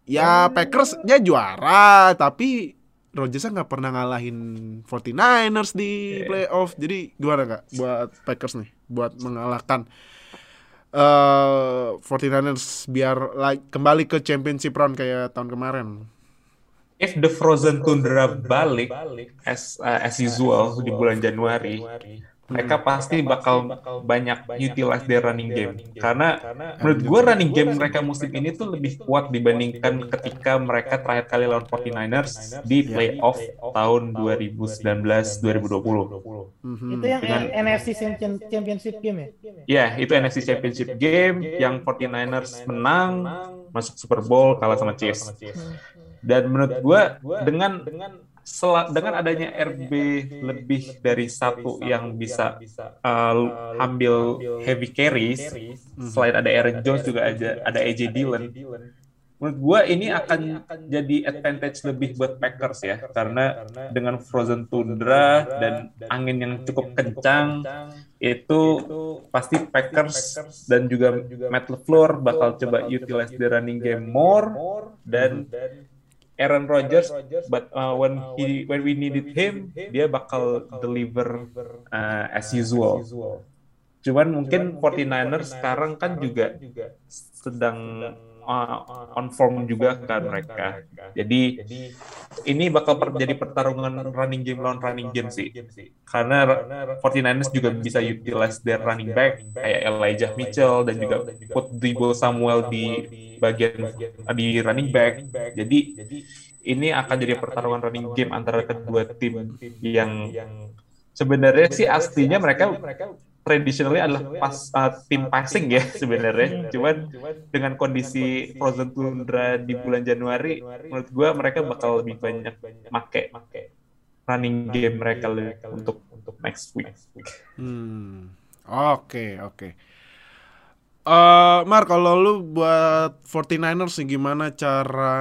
ya Packers-nya juara tapi Rodgersnya nggak pernah ngalahin 49ers di playoff. Jadi gimana kak buat Packers nih buat mengalahkan eh 49ers biar like, kembali ke championship round kayak tahun kemarin. If the Frozen Tundra balik as uh, as usual di bulan Januari, mereka pasti bakal banyak utilize their running game. Karena menurut gue running game mereka musim ini tuh lebih kuat dibandingkan ketika mereka terakhir kali lawan 49ers di playoff tahun 2019-2020. Mhm. Itu yang Dengan- NFC Champion- Championship game ya? Ya, itu NFC Championship game yang 49ers menang, masuk Super Bowl, kalah sama Chiefs. Dan menurut gua dengan sel- dengan adanya RB lebih dari satu yang bisa uh, ambil heavy carries, selain ada Aaron Jones juga ada ada AJ Dillon. menurut gua ini akan jadi advantage lebih buat Packers ya karena dengan frozen tundra dan angin yang cukup kencang itu pasti Packers dan juga Matt LaFleur bakal coba utilize the running game more dan Aaron Rodgers but uh, when he when we needed him dia bakal deliver uh, as usual. cuman mungkin 49ers sekarang kan juga sedang uh, on form juga kan mereka. Jadi ini bakal per jadi pertarungan running game lawan running game sih. Karena 49ers juga bisa utilize their running back kayak Elijah Mitchell dan juga put Debo Samuel di bagian di running back. Jadi ini akan jadi pertarungan running game antara kedua tim yang sebenarnya sih aslinya mereka traditionally adalah pas uh, tim passing ya sebenarnya. Cuman dengan kondisi frozen tundra di bulan Januari, menurut gue mereka bakal lebih banyak make running game mereka untuk untuk next week. Hmm. Oke, oke. Uh, Mar, kalau lu buat 49ers nih, gimana cara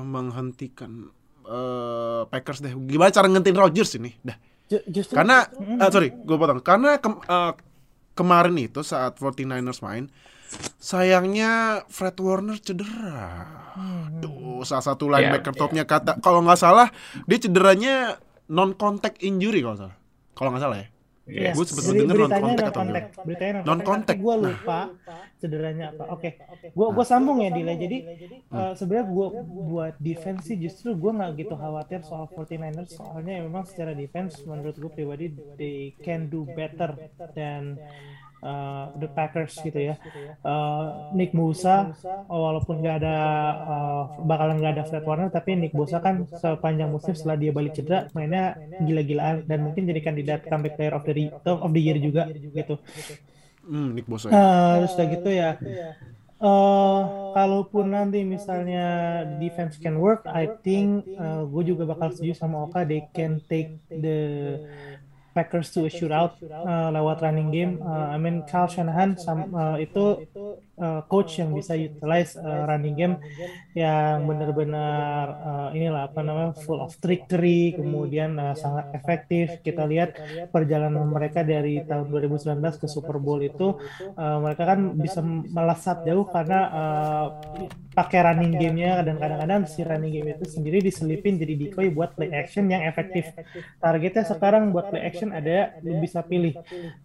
menghentikan uh, Packers deh? Gimana cara ngentin Rodgers ini? Dah. Justru Karena, uh, sorry, gue potong. Karena ke, uh, kemarin itu saat 49ers main, sayangnya Fred Warner cedera. Tuh, salah satu linebacker Yeah, topnya kata, kalau nggak salah dia cederanya non contact injury kalau salah. Kalau nggak salah ya. Iya, Gue sempet jadi denger non non atau contact, beritanya non Non-contact. contact. Gue lupa cederanya apa. Oke, gue gue sambung ya Dila. Jadi eh, sebenarnya gue buat defense sih justru gue nggak gitu khawatir soal 49ers soalnya memang secara defense menurut gue pribadi they can do better than uh, the Packers gitu ya. Uh, Nick Bosa oh, walaupun nggak ada uh, bakalan nggak ada Fred Warner tapi Nick Bosa kan sepanjang musim setelah dia balik cedera mainnya gila-gilaan dan mungkin jadi kandidat comeback player of the re- of the year juga gitu. Hmm, Nick Bosa. ya. Eh, terus udah gitu ya. eh kalaupun nanti misalnya defense can work, I think gue juga bakal setuju sama Oka. They can take the Packers to a shootout uh, lewat running game. Uh, I mean Kyle Shanahan sam- uh, itu uh, coach yang bisa utilize uh, running game yang benar-benar uh, inilah apa namanya full of trickery, kemudian uh, sangat efektif. Kita lihat perjalanan mereka dari tahun 2019 ke Super Bowl itu uh, mereka kan bisa melesat jauh karena uh, pakai running gamenya dan kadang-kadang si running game itu sendiri diselipin jadi decoy buat play action yang efektif. Targetnya sekarang buat play action ada lu bisa pilih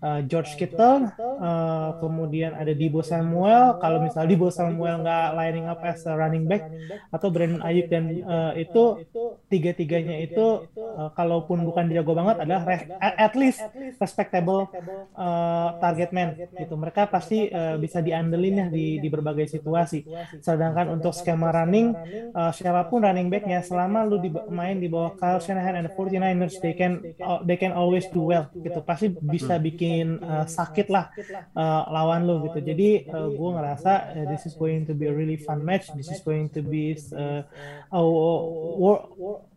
uh, George Kittle, uh, kemudian ada Debo Samuel. Kalau misalnya Debo Samuel nggak lining up as a running back atau Brandon Ayuk dan uh, itu tiga-tiganya itu uh, kalaupun bukan jago banget adalah re- at least respectable uh, target man gitu. Mereka pasti uh, bisa diandelin ya di, di berbagai situasi. Sedangkan untuk skema running uh, siapa pun running backnya selama lu di, main di bawah Kyle Shanahan and the 49ers they can uh, they can always do well gitu. Pasti bisa bikin uh, sakit lah uh, lawan lu gitu. Jadi uh, gue ngerasa uh, this is going to be a really fun match. This is going to be uh, a,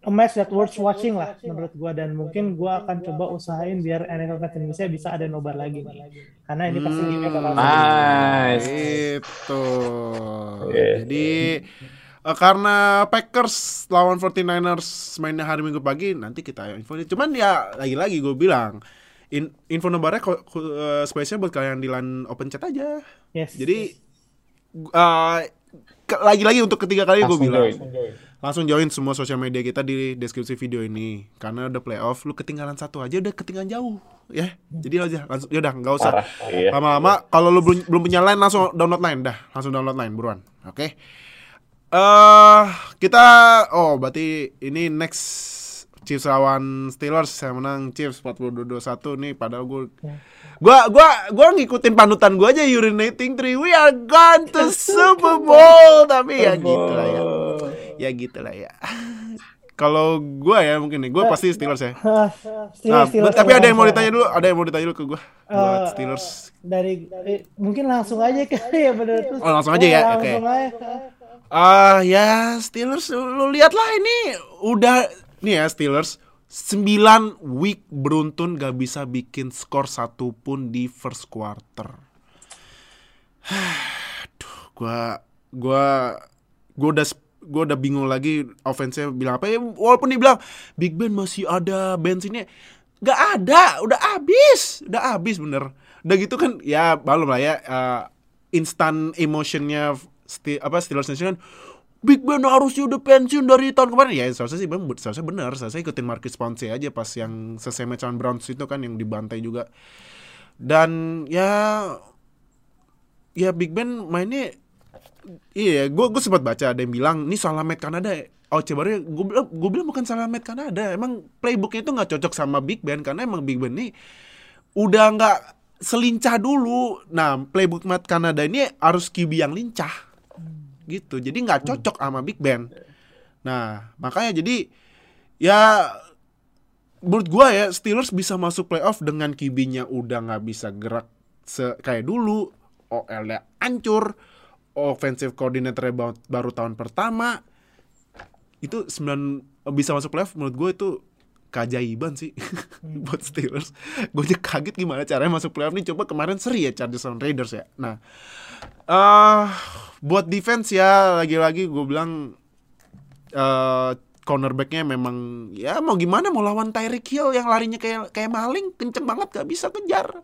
a match that worth watching lah menurut gue dan mungkin gue akan coba usahain biar NFL Fans Indonesia bisa ada nobar lagi nih. Karena ini pasti Hmm, bakal Nice. Itu. Iya. Jadi eh, karena Packers lawan 49ers mainnya hari Minggu pagi nanti kita info. Cuman ya lagi-lagi gue bilang in- info nobarnya eh, spesial buat kalian di line open chat aja. Yes. Jadi eh, ke- lagi-lagi untuk ketiga kali gue bilang join. langsung join semua sosial media kita di deskripsi video ini karena udah playoff lu ketinggalan satu aja udah ketinggalan jauh ya jadi aja langsung ya udah nggak usah. Iya. lama-lama kalau lu belum belum punya line langsung download line dah langsung download line buruan oke eh kita oh berarti ini next Chiefs lawan Steelers yang menang Chiefs 42-21 nih padahal gue gua gua gua ngikutin panutan gua aja urinating three. We are gone to Super Bowl. Tapi ya gitu lah ya. Ya gitu lah ya. Kalau gua ya mungkin nih gua pasti Steelers ya. Ah, Nah, Steelers, Steelers, tapi ada yang mau ditanya dulu ada yang mau ditanya dulu ke gua buat Eh, Steelers. dari eh, mungkin langsung aja kali ya bener. Terus Oh, langsung aja ya? Oke. langsung aja. Ah ya Steelers lu lihat lah ini udah nih ya Steelers 9 week beruntun gak bisa bikin skor satu pun di first quarter. Aduh, gua gua gue udah gue udah bingung lagi offense-nya bilang apa ya walaupun dia bilang Big Ben masih ada bensinnya nggak ada udah habis udah habis bener udah gitu kan ya belum lah ya uh, instant emotionnya sti, apa Steelers Nation kan Big Ben harusnya udah pensiun dari tahun kemarin. Ya seharusnya sih seharusnya benar seharusnya ikutin Marcus Ponce aja pas yang selesai match Browns itu kan yang dibantai juga. Dan ya ya Big Ben mainnya iya gue gue sempat baca ada yang bilang ini salah Matt Kanada. Oh coba gue bilang gue bilang bukan salah Matt Kanada. Emang playbooknya itu nggak cocok sama Big Ben karena emang Big Ben ini udah nggak selincah dulu. Nah playbook Matt Kanada ini harus QB yang lincah gitu. Jadi nggak cocok sama Big Ben nah makanya jadi ya menurut gua ya Steelers bisa masuk playoff dengan QB-nya udah nggak bisa gerak se kayak dulu. OL-nya hancur. Offensive coordinator baru, tahun pertama. Itu 9 bisa masuk playoff menurut gue itu keajaiban sih buat Steelers. Gue aja kaget gimana caranya masuk playoff nih. Coba kemarin seri ya Chargers lawan Raiders ya. Nah, uh, buat defense ya lagi-lagi gue bilang uh, cornerbacknya memang ya mau gimana mau lawan Tyreek Hill yang larinya kayak kayak maling kenceng banget gak bisa kejar.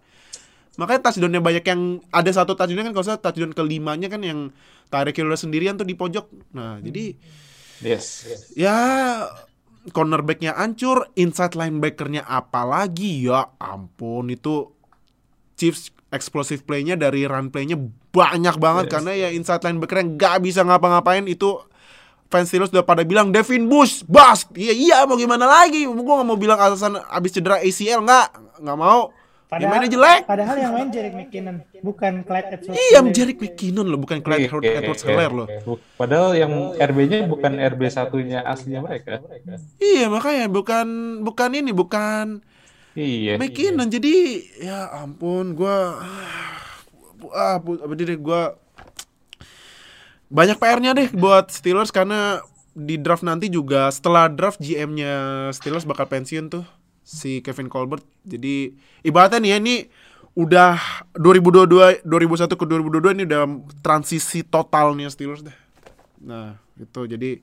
Makanya touchdownnya banyak yang ada satu touchdown kan kalau saya touchdown kelimanya kan yang Tyreek Hill sendirian tuh di pojok. Nah, jadi Yes. ya cornerbacknya hancur, inside linebackernya apalagi ya ampun itu Chiefs explosive playnya dari run playnya banyak banget Yes. karena ya inside linebackernya nggak bisa ngapa-ngapain itu fans Steelers udah pada bilang Devin Bush bust iya iya mau gimana lagi gue nggak mau bilang alasan abis cedera ACL nggak nggak mau Ya, mainnya jelek Padahal yang main Jerick McKinnon, bukan Clyde Edwards. iya Jerick McKinnon loh bukan Clyde Iya, Edwards iya, Helaire iya. loh Padahal yang RB-nya bukan RB satunya aslinya mereka. iya makanya bukan bukan ini bukan Iya. McKinnon jadi ya ampun gua ah bu- apa deh gua banyak PR-nya deh buat Steelers karena di draft nanti juga setelah draft GM-nya Steelers bakal pensiun tuh si Kevin Colbert. Jadi ibaratnya nih ya ini udah 2022 2001 ke 2022 ini udah transisi totalnya Steelers deh. Nah, itu jadi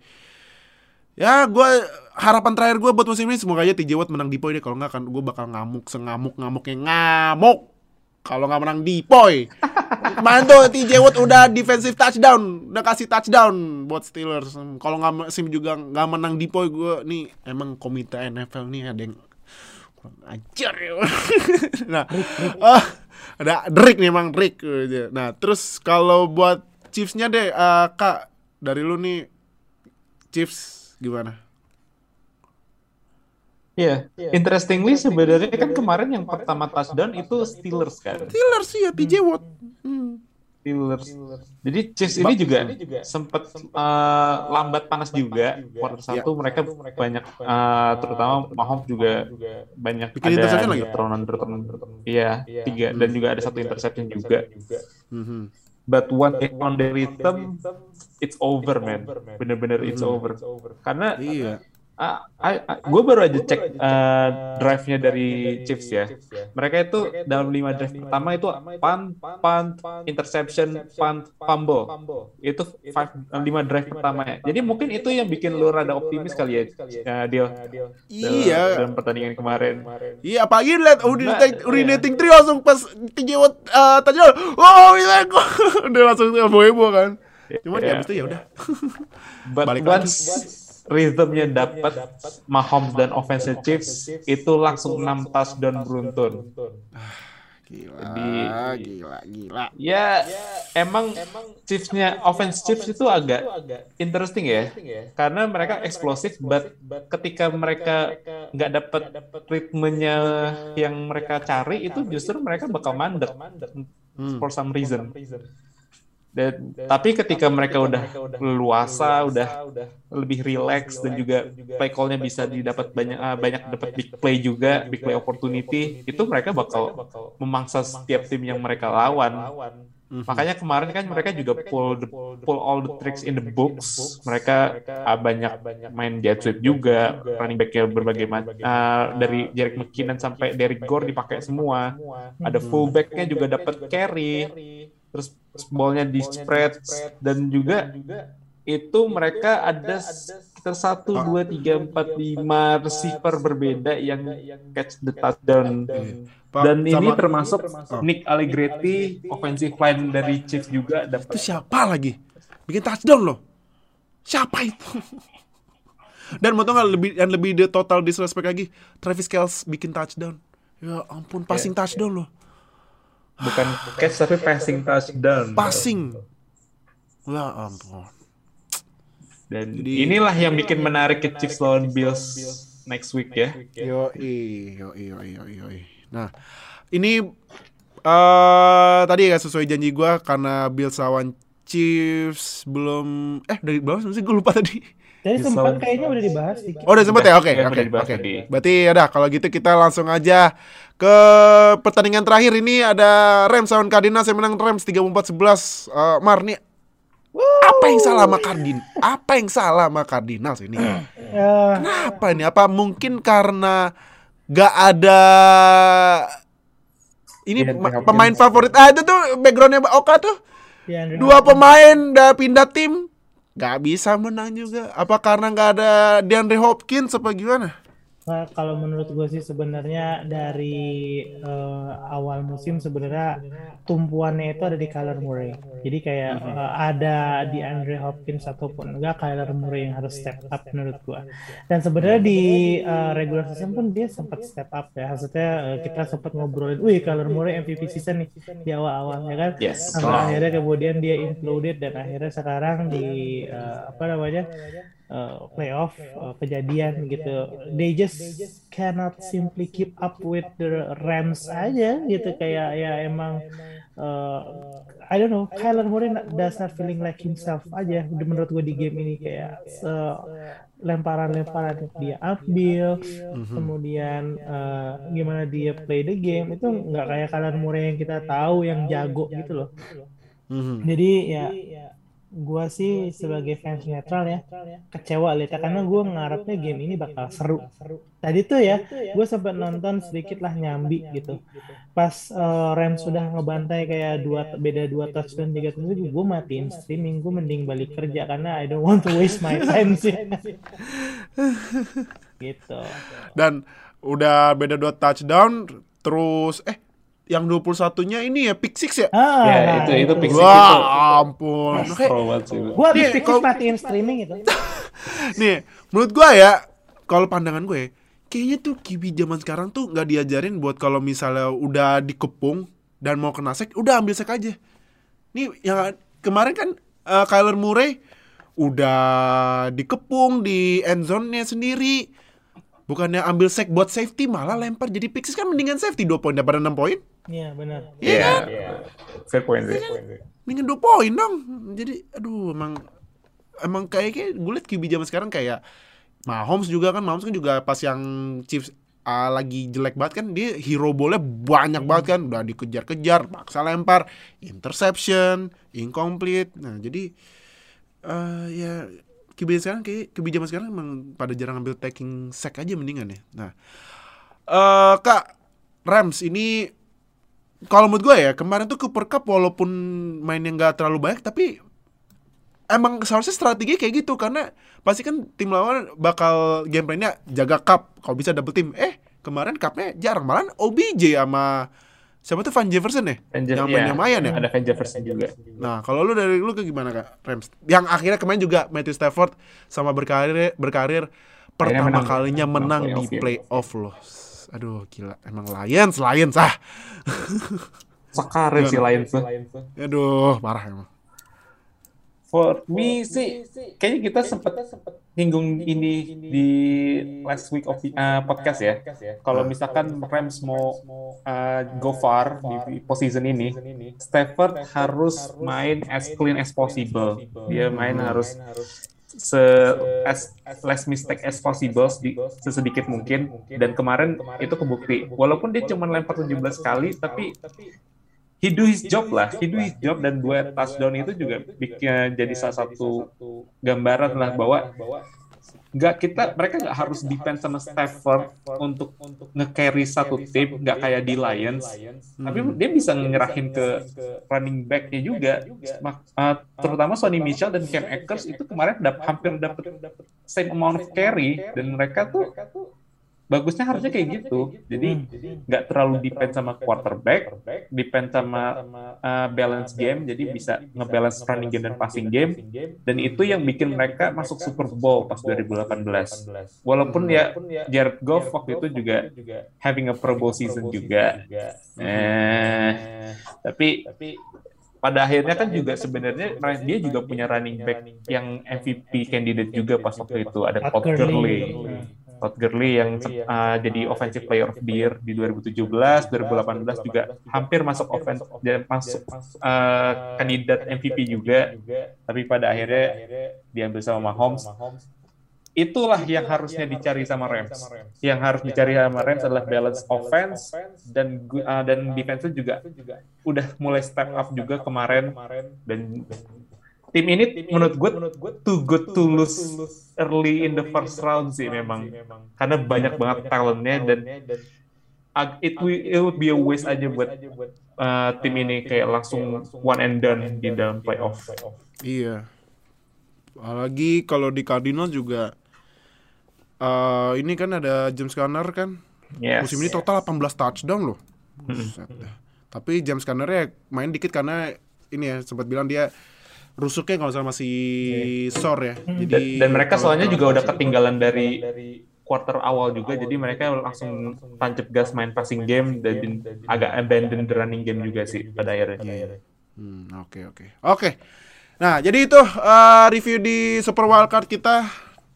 ya gue harapan terakhir gue buat musim ini semoga aja TJ Watt menang Dipoy deh. Kalau nggak kan gue bakal ngamuk sengamuk ngamuknya ngamuk. Kalau nggak menang Dipoy kemarin tuh TJ Watt udah defensive touchdown. Udah kasih touchdown buat Steelers. Kalau nggak musim juga nggak menang Dipoy gue nih emang komite NFL nih ada yang kurang ajar ya. Nah ah, ada Rick nih emang Rick. Nah terus kalau buat Chiefs-nya deh eh, kak dari lu nih Chiefs gimana? Iya. Interestingly sebenarnya kan kemarin yang pertama touchdown itu Steelers kan. Steelers sih ya TJ Watt. Hmm. Steelers. Jadi Chiefs ini juga sempat eh, lambat panas juga. Quarter satu mereka banyak eh, terutama Mahomes juga banyak Bikin interception ada lagi? turnover turnover. Iya, tiga dan juga ada satu interception juga. Mhm. But one on the rhythm, it's over man. Bener-bener it's over. Karena Iya. Ah, gue baru aja cek uh, drive-nya dari Chiefs ya. Mereka itu dalam lima drive pertama itu punt, punt, interception, punt, fumble. Itu five, uh, lima drive pertamanya. Jadi mungkin itu yang bikin lu rada optimis kali ya, uh, Dio. dalam- Iya. Dalam pertandingan kemarin. Iya, apalagi lihat urinating, Nah, urinating three langsung pas Watt eh, touchdown. Oh, iya udah langsung heboh kan. Cuman ya Iya. abis itu ya udah. Balik lagi. Rhythmnya dapat Mahomes dan offensive Chiefs itu langsung 6 touchdown beruntun. Gila, Jadi- gila, gila. Ya, emang Chiefs-nya offense Chiefs itu agak interesting ya, karena mereka eksplosif, but ketika mereka nggak dapat ritmenya yang mereka cari itu justru mereka bakal mandek. for some reason. Dan tapi ketika mereka udah leluasa, udah lebih relax dan juga play call-nya bisa didapat banyak ah, banyak dapat big play juga, big play opportunity, itu mereka bakal memangsa setiap tim yang mereka lawan. Makanya kemarin kan mereka juga pull the, pull all the tricks in the books. Mereka ah, banyak main jet sweep juga, running back-nya berbagai macam dari Jerick McKinnon sampai Derrick Gore dipakai semua. Ada fullback-nya juga dapat carry. Terus ballnya di spread dan juga itu mereka ada sekitar satu dua tiga empat lima receiver berbeda yang catch the touchdown Pak, dan ini termasuk Nick Allegretti offensive line dari Chiefs juga itu dapat siapa lagi? Bikin touchdown loh. Siapa itu? Dan mau tau nggak lebih yang lebih di total disrespect lagi, Travis Kelce bikin touchdown. Ya ampun, passing touchdown loh. Bukan catch tapi passing touchdown Passing. Ya ampun. dan Jadi- inilah yang bikin menarik ke Chiefs lawan Bills next week ya Yo yo yo yo yo. Nah, ini eh tadi ya sesuai janji gua karena Bills lawan Chiefs belum eh dari bawah sih gue lupa tadi. Jadi Di sempat sound- kayaknya udah dibahas dikit. Oh udah sempet ya? Oke Ya, oke udah oke. Berarti ya dah kalau gitu kita langsung aja ke pertandingan terakhir ini ada Rams lawan Cardinals yang menang Rams 34-11. Eh Mar nih apa yang salah sama Cardin? Apa yang salah sama Cardinals ini? Ya, Kenapa ini? Apa mungkin karena gak ada ini Iya, Hopkins. pemain favorit? Ah itu tuh backgroundnya Oka tuh dua pemain udah pindah tim gak bisa menang juga. Apa karena gak ada DeAndre Hopkins apa gimana? Nah, kalau menurut gue sih sebenarnya dari eh, awal musim sebenarnya tumpuannya itu ada di Kyler Murray. Jadi kayak eh, ada di Andre Hopkins ataupun enggak Kyler Murray yang harus step up menurut gue. Dan sebenarnya di eh, regular season pun dia sempat step up ya. Maksudnya eh, kita sempat ngobrolin, wih Kyler Murray MVP season nih di awal-awal ya kan. Yes. Sampai Oh. akhirnya kemudian dia imploded dan akhirnya sekarang di eh, apa namanya uh, playoff uh, kejadian gitu. They just cannot simply keep up with the Rams aja gitu. Kayak ya emang uh, I don't know Kyler Murray not- does not feeling like himself aja menurut gue di game ini. Kayak se- lemparan-lemparan yang dia ambil kemudian uh, gimana dia play the game. itu nggak kayak Kyler Murray yang kita tahu yang jago gitu loh. Mhm. jadi ya gua sih sebagai fans netral ya kecewa lihat karena gua ngarepnya game ini bakal seru. Tadi tuh ya, gue sempat nonton sedikit lah nyambi gitu. Pas eh, Rams sudah ngebantai kayak dua beda dua touchdown tiga touchdown, gue matiin streaming, gue mending balik kerja karena I don't want to waste my time sih. gitu. Dan udah beda dua touchdown terus eh yang 21-nya ini ya pick six ya? Ah, Ya, nah, itu- itu pick six. Wah, ampun. Oke. Pro banget sih. Gue habis pick kalau- matiin streaming gitu. Nih, menurut gua ya, kalau pandangan gue, kayaknya tuh kibi zaman sekarang tuh nggak diajarin buat kalau misalnya udah dikepung dan mau kena sek, udah ambil sek aja. Nih, yang kemarin kan eh, Kyler Murray udah dikepung di end zone-nya sendiri. Bukannya ambil sek buat safety, malah lempar jadi pick six kan mendingan safety 2 poin daripada 6 poin. Iya benar. Iya. Fair point sih. Mendingan 2 poin dong. Jadi aduh emang emang kayaknya gue liat QB zaman sekarang kayak Mahomes juga kan Mahomes kan juga pas yang Chiefs ah, lagi jelek banget kan dia hero ballnya banyak banget kan udah dikejar-kejar paksa lempar interception incomplete nah jadi eh ya QB sekarang kayak QB zaman sekarang emang pada jarang ambil taking sack aja mendingan ya nah eh kak Rams ini kalau menurut gue ya kemarin tuh Cooper Cup walaupun mainnya nggak terlalu banyak tapi emang seharusnya strategi kayak gitu. Karena pasti kan tim lawan bakal game plan-nya jaga cup kalau bisa double team. Eh kemarin cupnya jarang. Malah OBJ sama siapa tuh Van Jefferson ya? Van yang iya, main yang mayan ya? Ada Van Jefferson juga. nah kalau lu dari lu ke gimana kak? Rams. Yang akhirnya kemarin juga Matthew Stafford sama berkarir berkarir pertama menang. kalinya menang Menang di ya. playoff loh aduh gila. Emang Lions Lions ah. Sekarang sih Lions aduh parah emang. For me sih, kayaknya kita sempat nyinggung ini di last week of uh, podcast ya. Kalau misalkan Rams mau uh, go far di postseason ini, Stafford harus main as clean as possible. Dia main harus se as less mistake as possible di, sesedikit mungkin. Dan kemarin itu kebukti. Walaupun dia cuma lempar 17 kali tapi he do his job lah, he do his job. Dan dua touchdown itu juga bikin jadi salah satu gambaran lah bahwa nggak kita mereka nggak harus depend sama Stafford untuk nge-carry satu tim nggak kayak di Lions. Tapi dia bisa nyerahin ke running back-nya juga. uh, terutama Sonny Michel dan Cam Akers itu kemarin dap, hampir dapet same amount of carry dan mereka tuh bagusnya harusnya kayak gitu. jadi nggak terlalu depend sama quarterback depend sama uh, balance game. Jadi bisa ngebalance running game dan passing game dan itu yang bikin mereka masuk Super Bowl pas 2018 walaupun ya Jared Goff waktu itu juga having a Pro Bowl season juga. eh tapi pada akhirnya kan juga sebenarnya dia juga punya running back yang MVP candidate juga pas waktu itu. ada Todd Gurley. Todd Gurley yang uh, jadi offensive player of the year di 2017, 2018 juga hampir masuk offense dan masuk uh, kandidat MVP juga, tapi pada akhirnya diambil sama Mahomes. Itulah yang harusnya dicari sama Rams. Yang harus dicari sama Rams adalah balance offense dan uh, dan defense juga udah mulai step up juga kemarin. dan tim ini menurut gue too good to lose early in the first round sih memang karena banyak banget talentnya dan it will, it would be a waste aja buat uh, tim ini kayak langsung one and done di dalam playoff. Iya. Apalagi kalau di Cardinals juga eh ini kan ada James Conner kan. Yes. Musim ini total 18 touchdown loh. Buset dah. Tapi James Conner ya main dikit karena ini ya sempat bilang dia rusuknya kalau salah masih sore ya. Dan, Jadi dan mereka kalau- soalnya juga udah ketinggalan dari quarter awal juga, jadi mereka langsung tancap gas main passing game dan agak abandon the running game juga sih pada akhirnya. Hmm, oke oke. Oke. Nah, jadi itu eh, review di Super Wildcard kita.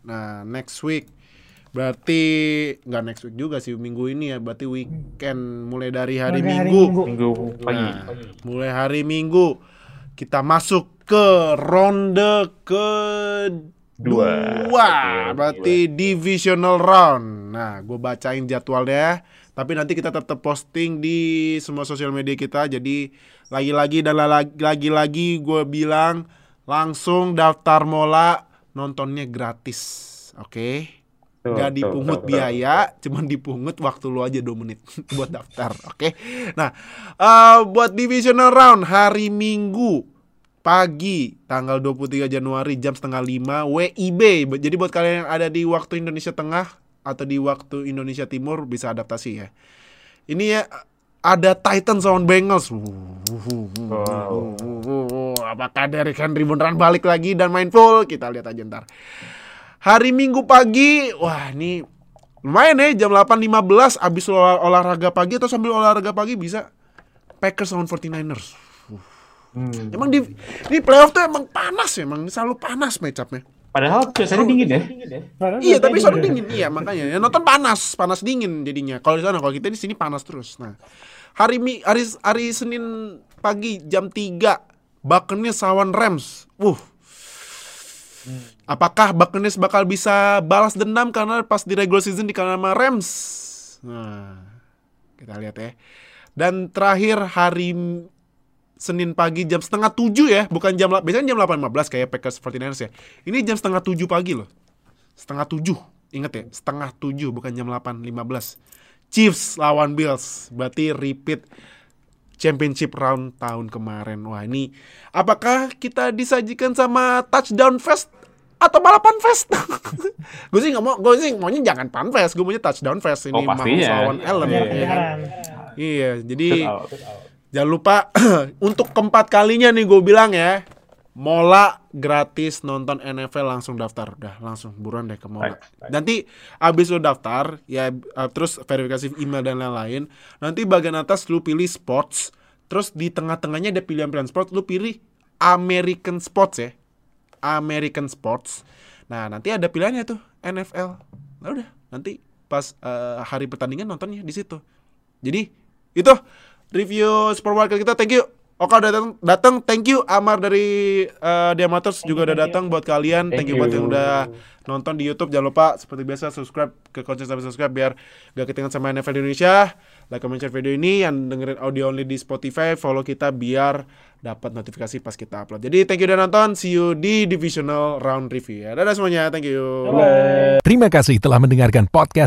Nah, next week berarti nggak next week juga sih minggu ini ya, berarti weekend mulai dari hari Mulai hari Minggu. Minggu. Minggu pagi. Nah, mulai hari Minggu kita masuk ke ronde ke Dua. dua, berarti divisional round. Nah, gue bacain jadwalnya, tapi nanti kita tetap posting di semua sosial media kita. Jadi lagi-lagi dan la- lagi-lagi gue bilang langsung daftar mola nontonnya gratis, oke? Tuh, Gak tuh, dipungut tuh, tuh. biaya, cuman dipungut waktu lu aja 2 menit buat daftar, oke? Nah, eh, buat divisional round hari Minggu pagi tanggal 23 Januari jam setengah 5 WIB. Jadi buat kalian yang ada di waktu Indonesia Tengah atau di waktu Indonesia Timur bisa adaptasi ya. Ini ya ada Titans lawan Bengals. Apakah Derrick Henry beneran balik lagi dan main full? Kita lihat aja ntar. Hari Minggu pagi, wah ini lumayan ya jam 8.15 abis olah- olahraga pagi atau sambil olahraga pagi bisa Packers lawan 49ers. Hmm. Emang di ini playoff tuh emang panas ya, emang selalu panas matchupnya. Padahal biasanya dingin ya. Padahal Iya, tapi selalu udah. dingin. Iya, makanya ya nonton panas, panas dingin jadinya. Kalau di sana, kalau kita di sini panas terus. Nah, hari mi, hari hari Senin pagi jam 3 Buccaneers lawan Rams. Wuh. Apakah Buccaneers bakal bisa balas dendam karena pas di regular season dikalah sama Rams? Nah, kita lihat ya. Dan terakhir hari Senin pagi jam setengah tujuh ya, bukan jam biasanya jam 8.15 kayak Packers 49ers ya. Ini jam setengah tujuh pagi loh. Setengah tujuh, inget ya, setengah tujuh bukan jam 8.15. Chiefs lawan Bills, berarti repeat championship round tahun kemarin. Wah ini, apakah kita disajikan sama touchdown fest atau balapan fest? gue sih nggak mau, gue sih maunya jangan pan fest, gue maunya touchdown fest ini Oh, pastinya. Mahomes lawan Allen. Iya, ya kan? Kedengaran. Iya, jadi jangan lupa untuk keempat kalinya nih gue bilang ya, Mola gratis nonton NFL langsung daftar, udah langsung buruan deh ke Mola. Baik, baik. Nanti abis lo daftar ya uh, terus verifikasi email dan lain-lain. Nanti bagian atas lu pilih sports, terus di tengah-tengahnya ada pilihan-pilihan sports, lu pilih American sports ya, American sports. Nah nanti ada pilihannya tuh NFL. Nah udah nanti pas uh, hari pertandingan nontonnya di situ. Jadi itu review Wildcard kita. Thank you. Oka udah datang, datang. Thank you Amar dari uh, Diamators juga udah datang buat kalian. Thank, Thank you buat yang udah nonton di YouTube. Jangan lupa seperti biasa subscribe ke konten sampai subscribe biar gak ketinggalan sama NFL di Indonesia. Like, comment, share video ini yang dengerin audio only di Spotify, follow kita biar dapat notifikasi pas kita upload. Jadi thank you udah nonton. See you di divisional round review ya. Dadah semuanya. Thank you. Bye. Terima kasih telah mendengarkan podcast